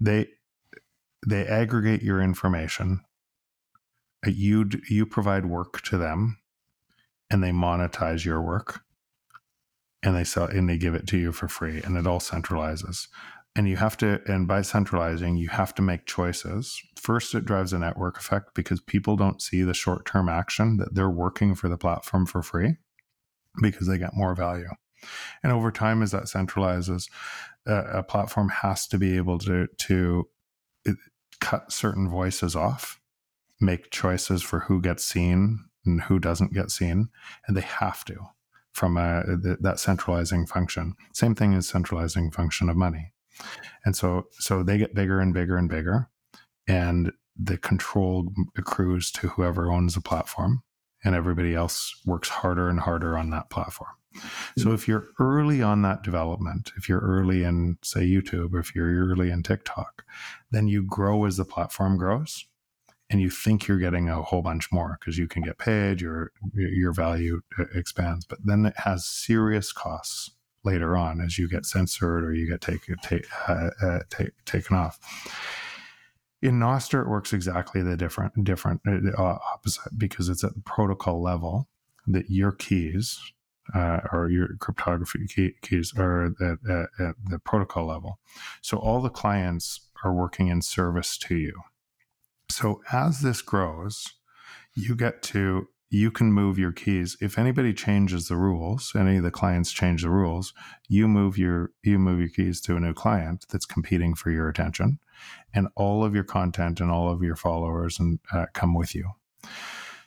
they they aggregate your information. You you provide work to them, and they monetize your work and they sell and they give it to you for free and it all centralizes. And you have to and by centralizing you have to make choices. First it drives a network effect because people don't see the short-term action that they're working for the platform for free because they get more value. And over time as that centralizes uh, a platform has to be able to to cut certain voices off make choices for who gets seen and who doesn't get seen and they have to from a, that centralizing function. Same thing as centralizing function of money. And so, so they get bigger and bigger and bigger, and the control accrues to whoever owns the platform, and everybody else works harder and harder on that platform. So if you're early on that development, if you're early in say YouTube, or if you're early in TikTok, then you grow as the platform grows and you think you're getting a whole bunch more because you can get paid, your your value expands, but then it has serious costs later on as you get censored or you get take, take, uh, uh, take, taken off. In Nostr, it works exactly the different different uh, opposite because it's at the protocol level that your keys uh, or your cryptography key, keys are at, at, at the protocol level. So all the clients are working in service to you so as this grows, you get to you can move your keys. If anybody changes the rules, any of the clients change the rules, you move your you move your keys to a new client that's competing for your attention, and all of your content and all of your followers and uh, come with you.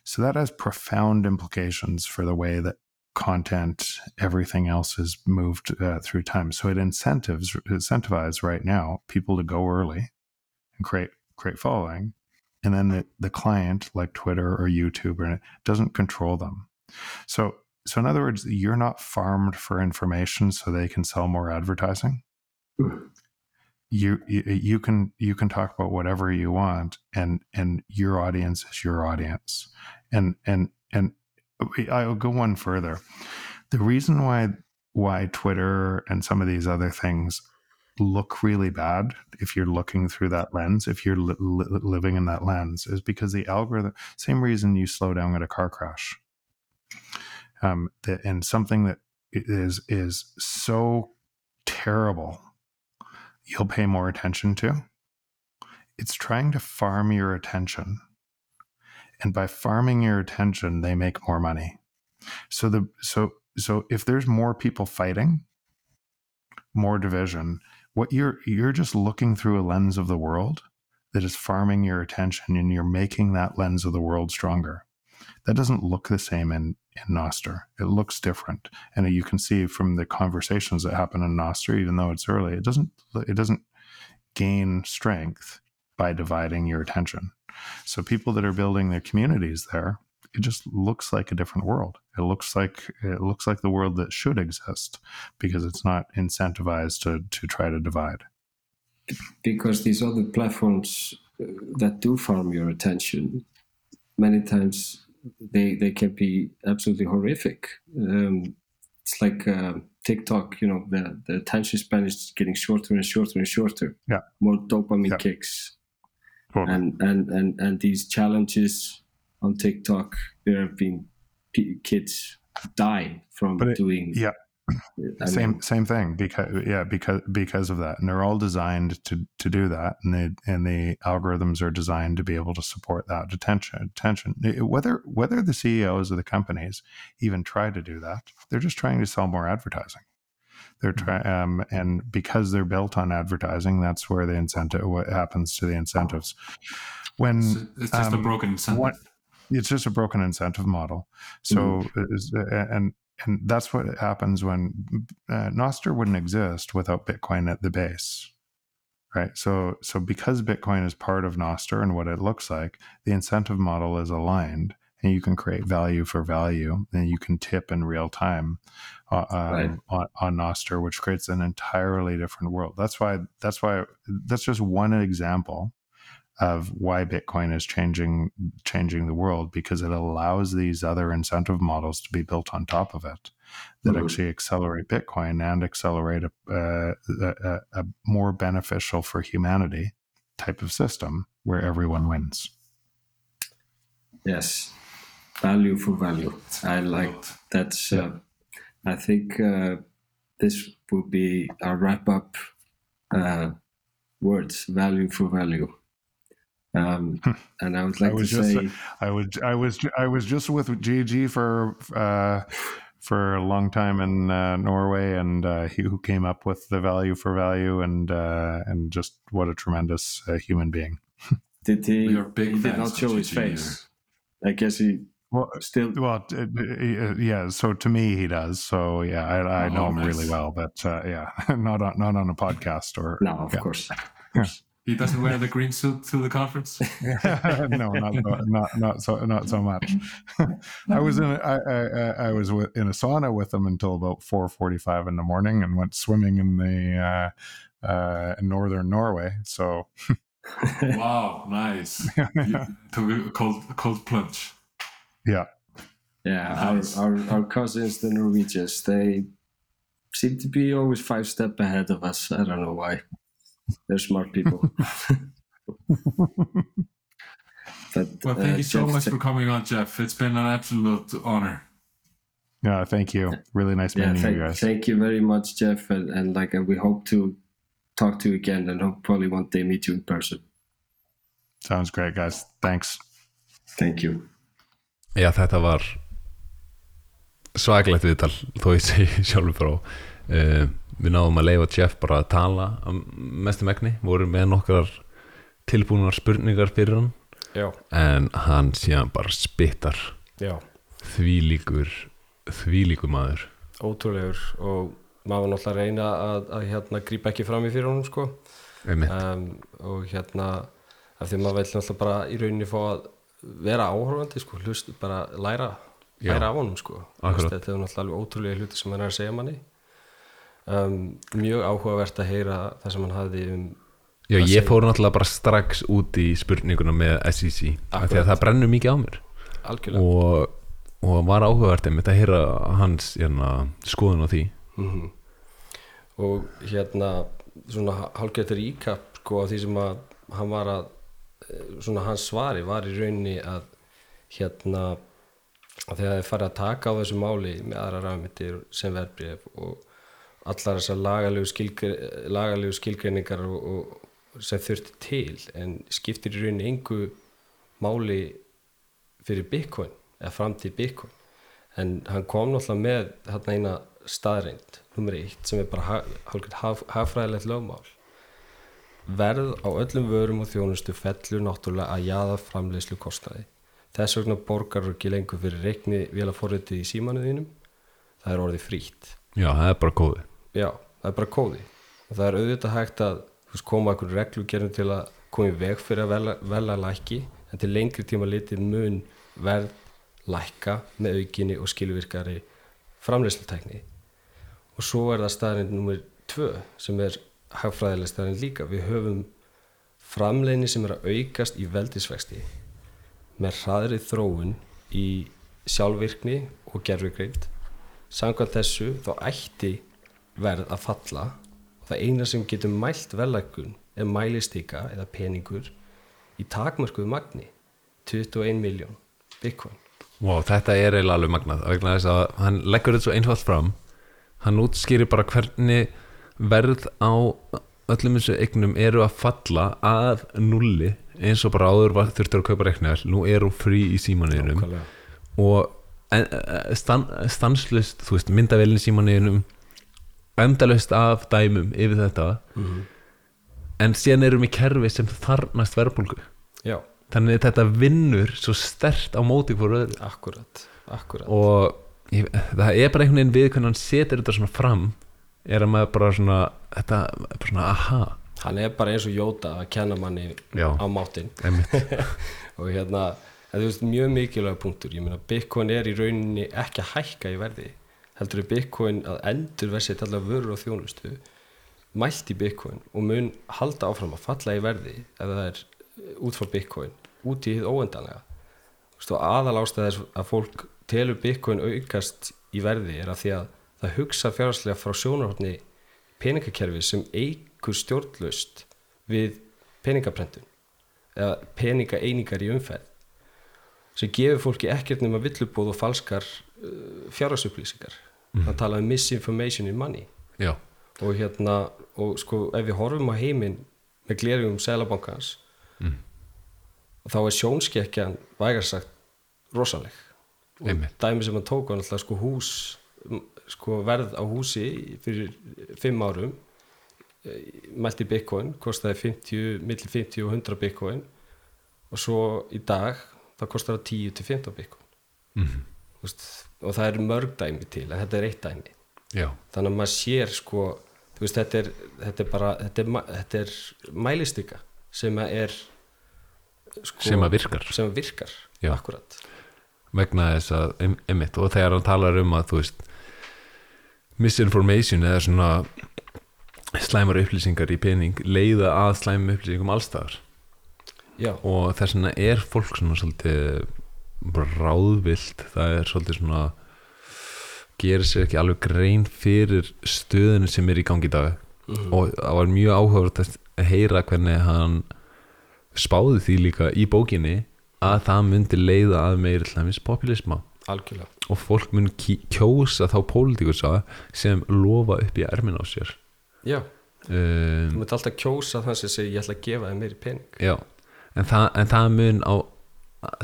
So that has profound implications for the way that content, everything else is moved uh, through time. So it incentives incentivizes right now people to go early and create create following and then the, the client like twitter or youtube or doesn't control them. So so in other words you're not farmed for information so they can sell more advertising? You, you you can you can talk about whatever you want and and your audience is your audience. And and and i'll go one further. The reason why why twitter and some of these other things look really bad if you're looking through that lens if you're li- li- living in that lens is because the algorithm same reason you slow down at a car crash um, that, and something that is is so terrible you'll pay more attention to it's trying to farm your attention. And by farming your attention, they make more money. So the so so if there's more people fighting, more division, what you're you're just looking through a lens of the world that is farming your attention and you're making that lens of the world stronger. That doesn't look the same in, in Nostr. It looks different. And you can see from the conversations that happen in Nostr, even though it's early, it doesn't it doesn't gain strength by dividing your attention. So people that are building their communities there, it just looks like a different world. It looks like it looks like the world that should exist because it's not incentivized to to try to divide. because these other platforms uh, that do farm your attention many times they they can be absolutely horrific um, it's like uh, tiktok you know the, the attention span is getting shorter and shorter and shorter Yeah. more dopamine Yeah. kicks Totally. and, and and and these challenges on tiktok there have been p- kids die from But it- doing yeah. I same mean, same thing because yeah because because of that. And they're all designed to to do that and they and the algorithms are designed to be able to support that attention attention whether whether the CEOs of the companies even try to do that they're just trying to sell more advertising. They're trying um, and because they're built on advertising that's where the incentive what happens to the incentives. When It's, it's just a um, broken incentive. what- it's just a broken incentive model. So is- and and that's what happens when uh, Nostr wouldn't exist without Bitcoin at the base, right? So so because Bitcoin is part of Nostr and what it looks like, the incentive model is aligned, and you can create value for value, and you can tip in real time uh, um, Right. on, on Nostr, which creates an entirely different world. That's why that's why that's just one example of why Bitcoin is changing changing the world because it allows these other incentive models to be built on top of it that Mhm. actually accelerate Bitcoin and accelerate a, uh, a, a, a more beneficial for humanity type of system where everyone wins. Yes, value for value. I like that's. Uh, I think uh, this would be our wrap up uh, words. Value for value. Um, and I would like I was to just say, I would I was I was just with Gigi for uh, for a long time in uh, Norway, and uh, he who came up with the value for value, and uh, and just what a tremendous uh, human being. did he? We are big he did not show his Gigi face. I guess he Well, still. well, uh, yeah. So to me, he does. So yeah, I, I Oh, know him nice. really well, but uh, yeah, not on not on a podcast or No, of yeah. course. He doesn't wear the green suit to the conference. no, not so, not not so not so much. I was in a, I, I, I- I was in a sauna with him until about four forty five in the morning, and went swimming in the uh, uh, in northern Norway. So wow, nice. You took cold, cold plunge. yeah, Yeah, Nice. our, our, our cousins, the Norwegians, they seem to be always five step ahead of us. I don't know why. They're smart people. but, Well, thank uh, you so Jeff, much for coming on, Jeff. It's been an absolute honor. yeah. Thank you. Really nice yeah, meeting thank, you guys. thank you very much, Jeff. And, and like, uh, we hope to talk to you again and hope probably one day meet you in person. Sounds great, guys. Thanks. Thank you. Já, þetta var svaglegt viðtal þó ég segi sjálfur frá uh, við náðum að leifa Jeff bara að tala að mestu megni, vorum með nokkrar tilbúnar spurningar fyrir hann. Já, en hann síðan bara spittar já, þvílíkur þvílíkur maður. Ótrúlegur og maður náttúrulega reyna að, að hérna grípa ekki fram í fyrir honum sko. Um, og hérna af því að maður vil náttúrulega bara í rauninni fá að vera áhorfandi sko, hlust bara læra læra af honum sko. Veist, þetta er náttúrulega ótrúlega hluti sem hann er að segja manni um, mjög áhugavert að heyra það sem hann hafði um Já, ég fór náttúrulega bara strax út í spurninguna með SEC af því að það brennur mikið á mér. Og, og var áhugavert einmitt að heyra hans hérna, skoðun á því. Mhm. og hérna svona hálfgættur íkap sko á því sem að hann var að eh, svona hans svari var í rauninni að hérna að þegar þið farið að taka á þessu máli með aðra rafmyndir sem verbrif og allar þessar lagalegu, skilgre, lagalegu skilgreiningar og, og sem þurfti til en skiptir í rauninni engu máli fyrir Bitcoin eða framtíð Bitcoin. En hann kom náttúrulega með hérna eina staðreind, nummer eitt sem er bara haf, hagfræðilegt lögmál. Verð á öllum vörum og þjónustu fellur náttúrulega að jaða framleiðslu kostnaði. Þess vegna borgar ekki lengur fyrir reikni vel að forritið í símanuðinum það er orðið frítt. Já, það er bara kóði já, það er bara kóði. Og það er auðvitað hægt að veist, koma einhver reglugerðum til að koma í veg fyrir að vela, vela lækki en til lengri tíma litið mun verð lækka með aukinni og skilvirkari framleiðslutækni. Og svo er það staðarinn nummer tvö sem er hagfræðileg staðarinn líka. Við höfum framleiðni sem er að aukast í veldisvexti með hraðri þróun í sjálfvirkni og gerfugreind samkvæmt þessu þá ætti verð að falla. Og það eina sem getur mælt verðlækkun er mælistika eða peningur í takmörkuðu magni 21 miljón bitcoin. Wow, þetta er eiginlega alveg magnað vegna þess að hann leggur þetta svo einfalt fram. Hann útskýrir bara hvernig verð á öllum þessu eignum eru að falla að nulli eins og bara áður þurftur að kaupa reiknæl nú er hún frí í Nákvæmlega. og eh, stan, stanslust, þú veist, endalaust af dæmum yfir þetta Mhm. en síðan erum við kerfi sem þarnast verðbólgu já, þannig að þetta vinnur svo stert á móti fyrir öðru akkurat, akkurat. og ég, það er bara einhvern veginn við hvernig hann setur þetta svona fram er að maður bara svona þetta, er bara svona aha hann er bara eins og Jóta að kenna manni Já. á einmitt. og hérna, þú veist, mjög mikilvæg punktur, ég meina, Bitcoin er í rauninni ekki að hækka í verði heldur er Bitcoin að endur versið allar vörur og þjónustu mælt í Bitcoin og mun halda áfram að falla í verði ef það er eh, út frá Bitcoin út í hið óendanlega. Aðal ástæða þess að fólk telur Bitcoin aukast í verði er að því að það hugsa fjárhagslega frá sjónarhóttni peningakerfi sem eigur stjórnlaust við peningaprentun eða peningaeiningar í umferð sem gefur fólki ekkert nema villubóð og falskar uh, fjárhagsupplýsingar það tala um misinformation in money. Já, og hérna og sko ef við horfum á heiminn með glerjum selabankans og þá er sjónskekkjan vægar sagt rosaleg. Og Einmitt. dæmi sem hann tók var náttúrulega sko hús sko verð á húsi fyrir fimm árum eh, mælt í bitcoin kostaði 50, milli 50 og 100 bitcoin. Og svo í dag það kostar það 10 til 15 bitcoin. Þú veist, og það eru mörg dæmi til en þetta er eitt dæmi. Já, þannig að maður sér sko veist, þetta er, þetta er bara þetta er, þetta er mælistika sem að er sko, sem að virkar. sem að virkar Já. akkurat vegna þess að einmitt og þegar hann talar um að þú veist misinformation eða svona slæmar upplýsingar í pening leiða að slæmum upplýsingum allstaðar já, og þess vegna er fólk svona svolítið ráðvilt það er svolítið svona gerir sér ekki alveg grein fyrir stöðinu sem er í gangi í dag. Mhm. og það var mjög áhugavert að heyra hvernig hann spáði því líka í bókinni að það myndi leiða að meiri hlæmis populisma algjörlega. Og fólk ký- kjósa þá pólitikusa sem lofa upp í ermin á sér. Já, þú um, myndi alltaf kjósa þann sem segir ég ætla að gefa þér meiri pening. Já. En það, en það mun á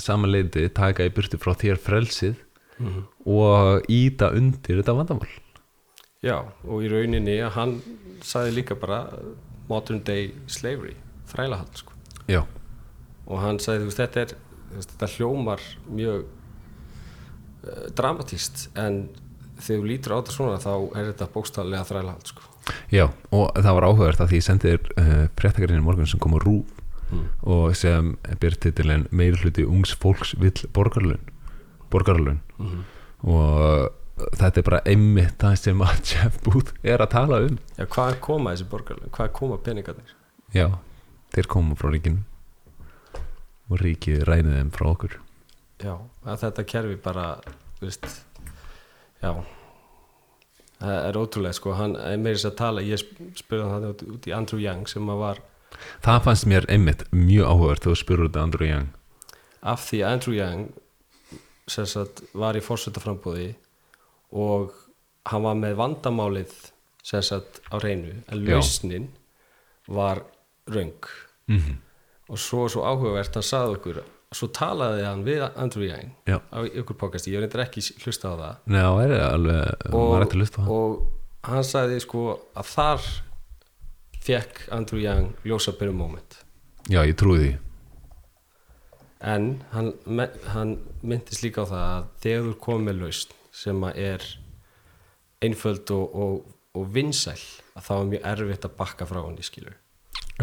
samanleiti taka í burtu frá þér frelsið Mhm. og íta undir þetta vandamál. Já, og í rauninni að hann sagði líka bara modern day slavery þrælahald sko. Já, og hann sagði þú veist þetta er þetta hljómar mjög uh, dramatíst en þegar þú lítur á þetta svona þá er þetta bókstaflega þrælahald sko. Já og það var áhugavert að því ég sendi þér uh, fréttakarinn morgun sem kom á rúf Mm. og sem byr titilin meiri hluti ungs fólks vill borgarlun borgarlun Mhm. og þetta er bara einmitt það sem að Jeff Booth er að tala um Já, hvað koma þessi borgarlega? Hvað koma peningarnir? já, þeir koma frá ríkinu og ríkið rænið þeim frá okkur Já, þetta kerfi bara, veist, já, það er ótrúlega, sko, hann er meira þess að tala, ég sp- spurði hann út, út í Andrew Yang sem var, það fannst mér einmitt mjög áhugavert þegar þú þetta Andrew Young af því að Andrew Yang, sem sagt, var í fórsetaframbúði og hann var með vandamálið, sagt, á reynu, en lausnin var röng. Mhm. og svo svo áhugavert hann sagði okkur svo talaði hann við Andrew Yang Já. á ykkur podcast, ég reyndar ekki hlusta á það. Nei, það er alveg það. og hann sagði sko að þar fekk Andrew Yang ljósabyrjum moment. Já, ég trúi því. En hann, hann myndist líka á það að þegar þú komið með lausn sem að er einföld og, og, og vinsæl að þá er mjög erfitt að bakka frá hann í skilur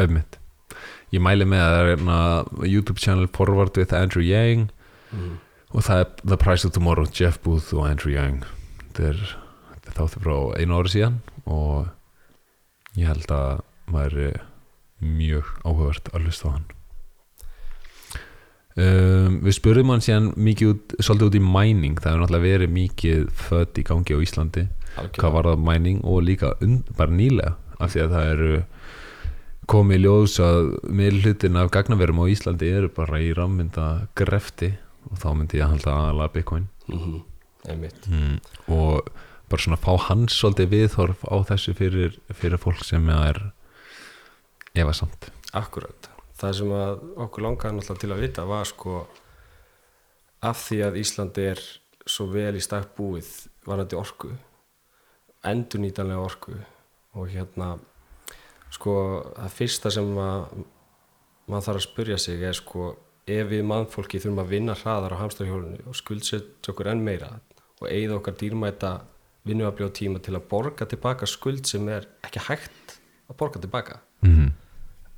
Öfmitt Ég mæli með að það er hérna YouTube channel Forward with Andrew Yang og það er The Price of Tomorrow Jeff Booth og Andrew Yang. Þetta er þáttu frá einu ári síðan og ég held að maður er mjög áhugavert að hlusta á hann. Um, Við spurðum hann síðan mikið út, svolítið út í mining. Það hefur náttúrulega verið mikið född í gangi á Íslandi. Hvað var það mining og líka und, bara nýlega af því að það eru komið ljós að með hlutin af gagnaverum á Íslandi eru bara í rammynda grefti og þá myndi ég halda aðalega Bitcoin. Mm einmitt. Mm. og bara svona fá hans svolítið viðhorf á þessu fyrir, fyrir fólk sem er efasamt Akkurat, það sem að okkur langaði náttúrulega til að vita var sko af því að Íslandi er svo vel í stakk búið varandi orku endurnýtanlega orku og hérna sko það fyrsta sem að maður þarf að spurja sig er sko ef við mannfólki þurfum að vinna hraðar á hamstarhjólinu og skuldsett okkur enn meira og eigða okkar dýrmæta vinnuafli á tíma til að borga tilbaka skuld sem er ekki hægt að borga tilbaka mm.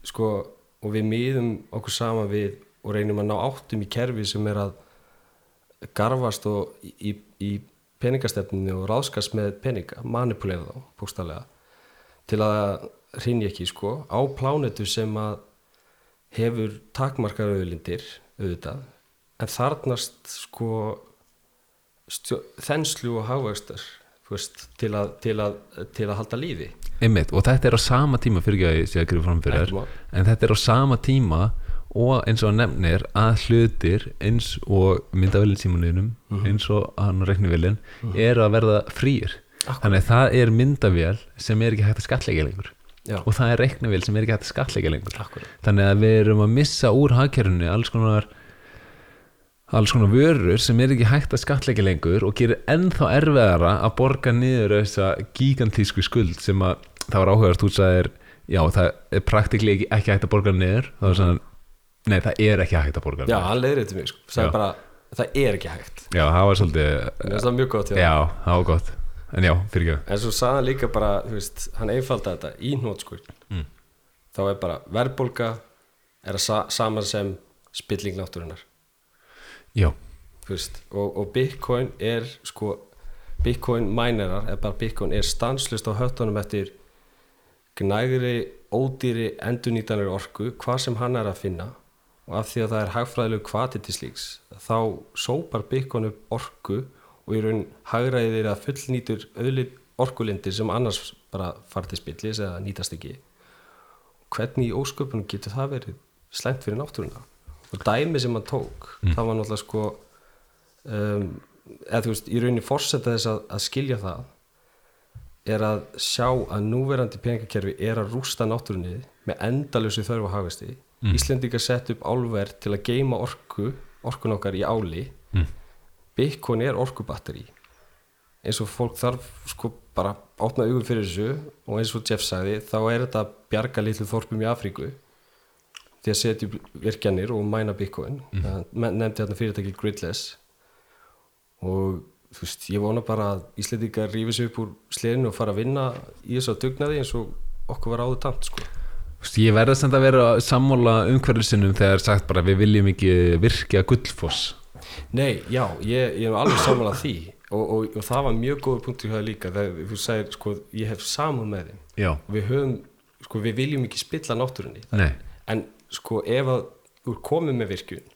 Sko, og við miðum okkur saman við og reynum að ná áttum í kerfi sem er að garfast og í, í, peningastefninu og ráðskast með peninga, manipulera þá bústalega, til að hrinja ekki sko, á plánetu sem að hefur takmarkar auðlindir auðvitað, en þarnast sko stjó, þenslu og hagvöxtar veist, til, að, til, að, til að halda lífi. Einmitt, og þetta er á sama tíma fyrir að ég sé að grífa fram fyrir þér en þetta er á sama tíma og eins og nefnir að hlutir eins og myndavillin símaninum eins og hann reiknivillin eru að verða frýr. Þannig að það er myndavél sem er ekki hægt að skatleika lengur. Já. og það er reiknivél sem er ekki hægt að skatleika lengur. Akkúrat. þannig að við erum að missa úr hagkerfinu alls konar alls konar vörur sem er ekki hægt að skatleika lengur og gerir ennþá erfiðara að borga niður þessa gigantísku skuld sem að það var áhugast út sagðir, já það er praktikli ekki, ekki hægt að borga niður. Það var svona, nei það er ekki hægt að borga Já, niður. hann leiðir þetta mig sko. Já. sagði bara, það er ekki hægt. Já, það var svolítið það mjög gott hjá já, það var gott. En já, fyrir ekki. En svo sagði hann líka bara, þú veist, hann einfalda þetta í hnótskur Mm. þá er bara verðbólga er að sa saman sem spilling náttúrunar já, þú veist, og, og Bitcoin er sko, Bitcoin minerar eða bara Bitcoin er stanslust á höttunum eftir gnægri, ódýri, endurnýtanir orku hvað sem hann er að finna. Og af því að það er hagfræðilegu kvati til slíks þá sópar Bitcoin upp orku og í raun hagræðir að fullnýtur orkulindir sem annars bara fara til spillis eða nýtast ekki. Hvernig í ósköpunum getur það verið slæmt fyrir náttúruna og dæmi sem hann tók það var náttúrulega sko um, eða þú veist, í rauninni forseta þess að, að skilja það er að sjá að núverandi peningakerfi er að rústa náttúrunni með endalösu þörfu að hafasti mm. Íslendingar sett upp álver til að geima orku, orkun okkar í áli. Mm. Bitcoin er orkubatteri. Eins og fólk þarf sko bara að opna augum fyrir þessu og eins og Jeff sagði þá er þetta bjarga litlu þorpum í Afríku því að setja virkjanir og mæna Bitcoin. Mm. nefndi hérna fyrirtæki Gridless. Og þú veist, ég vona bara að Íslendingar rífi sig upp úr sleginu og fara að vinna í þessu að dugnaði eins og okkur var áður tamt sko. Ég verða samt að vera sammála umhverfisinum þegar sagt bara við viljum ekki virkja gullfoss. Nei, já, ég, ég er alveg samanlega því. Og, og, og það var mjög góður punktur hjá það líka þegar þú segir, sko, ég hef samúð með já, og við höfum, sko, við viljum ekki spilla náttúrunni. En sko, ef að þú er komið með virkjun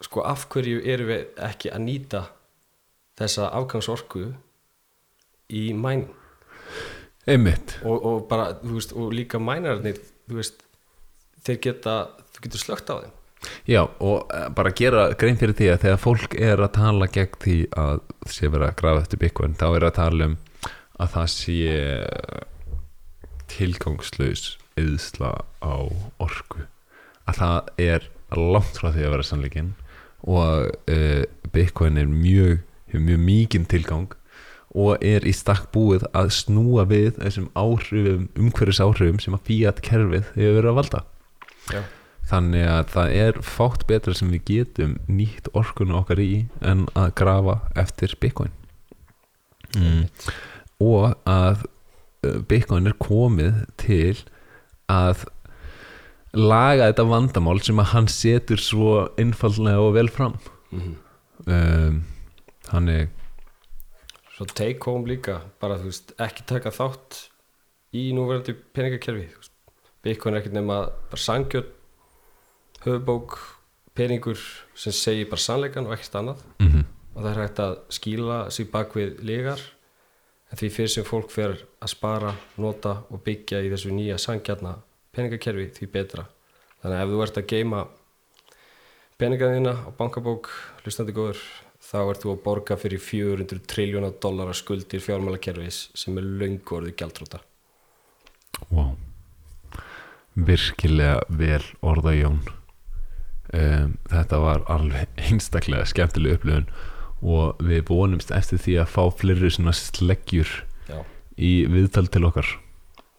sko, af hverju erum við ekki að nýta þessa afgangsorku í mæning einmitt. Og, og bara, þú veist, og líka mænararnir, þú veist þeir geta, þú getur slögt á þeim. Já, og eh, bara gera grein fyrir því að þegar fólk er að tala gegn því að sé verið að grafa eftir Bitcoin þá er að tala um að það sé tilgangslaus eðsla á orku að það er langt frá því að vera sannleikin og uh, Bitcoin er mjög mjög mikinn tilgang og er í stakk búið að snúa við þessum áhrifum, umhverfis áhrifum sem að Fiat kerfið hefur verið að valda Já. þannig að það er fátt betra sem við getum nýtt orkunu okkar í en að grafa eftir Bitcoin mm. og að uh, Bitcoin er komið til að laga þetta vandamál sem að hann setur svo einfallega og vel fram Mhm. um, þannig Svo take home líka, bara þú veist, ekki taka þátt í núverandi peningakerfi. Bitcoin er ekkert nema bara sangjöld, höfubók, peningur sem segir bara sannleikan og ekkert annað. mm Og það er hægt að skýla sig bak við legar, en því fyrir sem fólk fer að spara, nota og byggja í þessu nýja sangjarna peningakerfi, því betra. Þannig að ef þú ert að geima peningaðina á bankabók, hlustandi góður, þá ert þú að borga fyrir 400 triljóna dollara skuldir fjármálakerfis sem er löngu orðið gjaldróta. wow. virkilega vel orða Jón um, þetta var alveg einstaklega skemmtileg upplifun og við vonumst eftir því að fá fleiri svona sleggjur Já, í viðtal til okkar.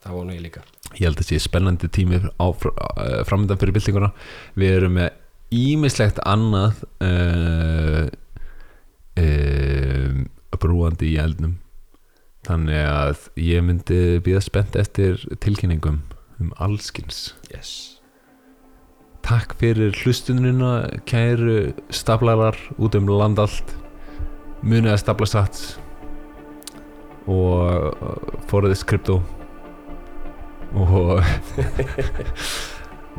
Það vonu ég líka. ég held að sé spennandi tími á, framöndan fyrir byltinguna. Við erum með ímislegt annað uh, uh, brúandi í eldnum. Þannig að ég myndi býða spennt eftir tilkynningum um allskins Yes. takk fyrir hlustununa kæru staflarar út um land allt munið að stafla satt og forðist krypto og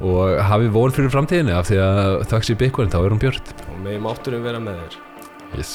og hafi von fyrir framtíðinu af því að þakks í Bitcoin þá er hún björt. Og með mátturum vera með þér. yes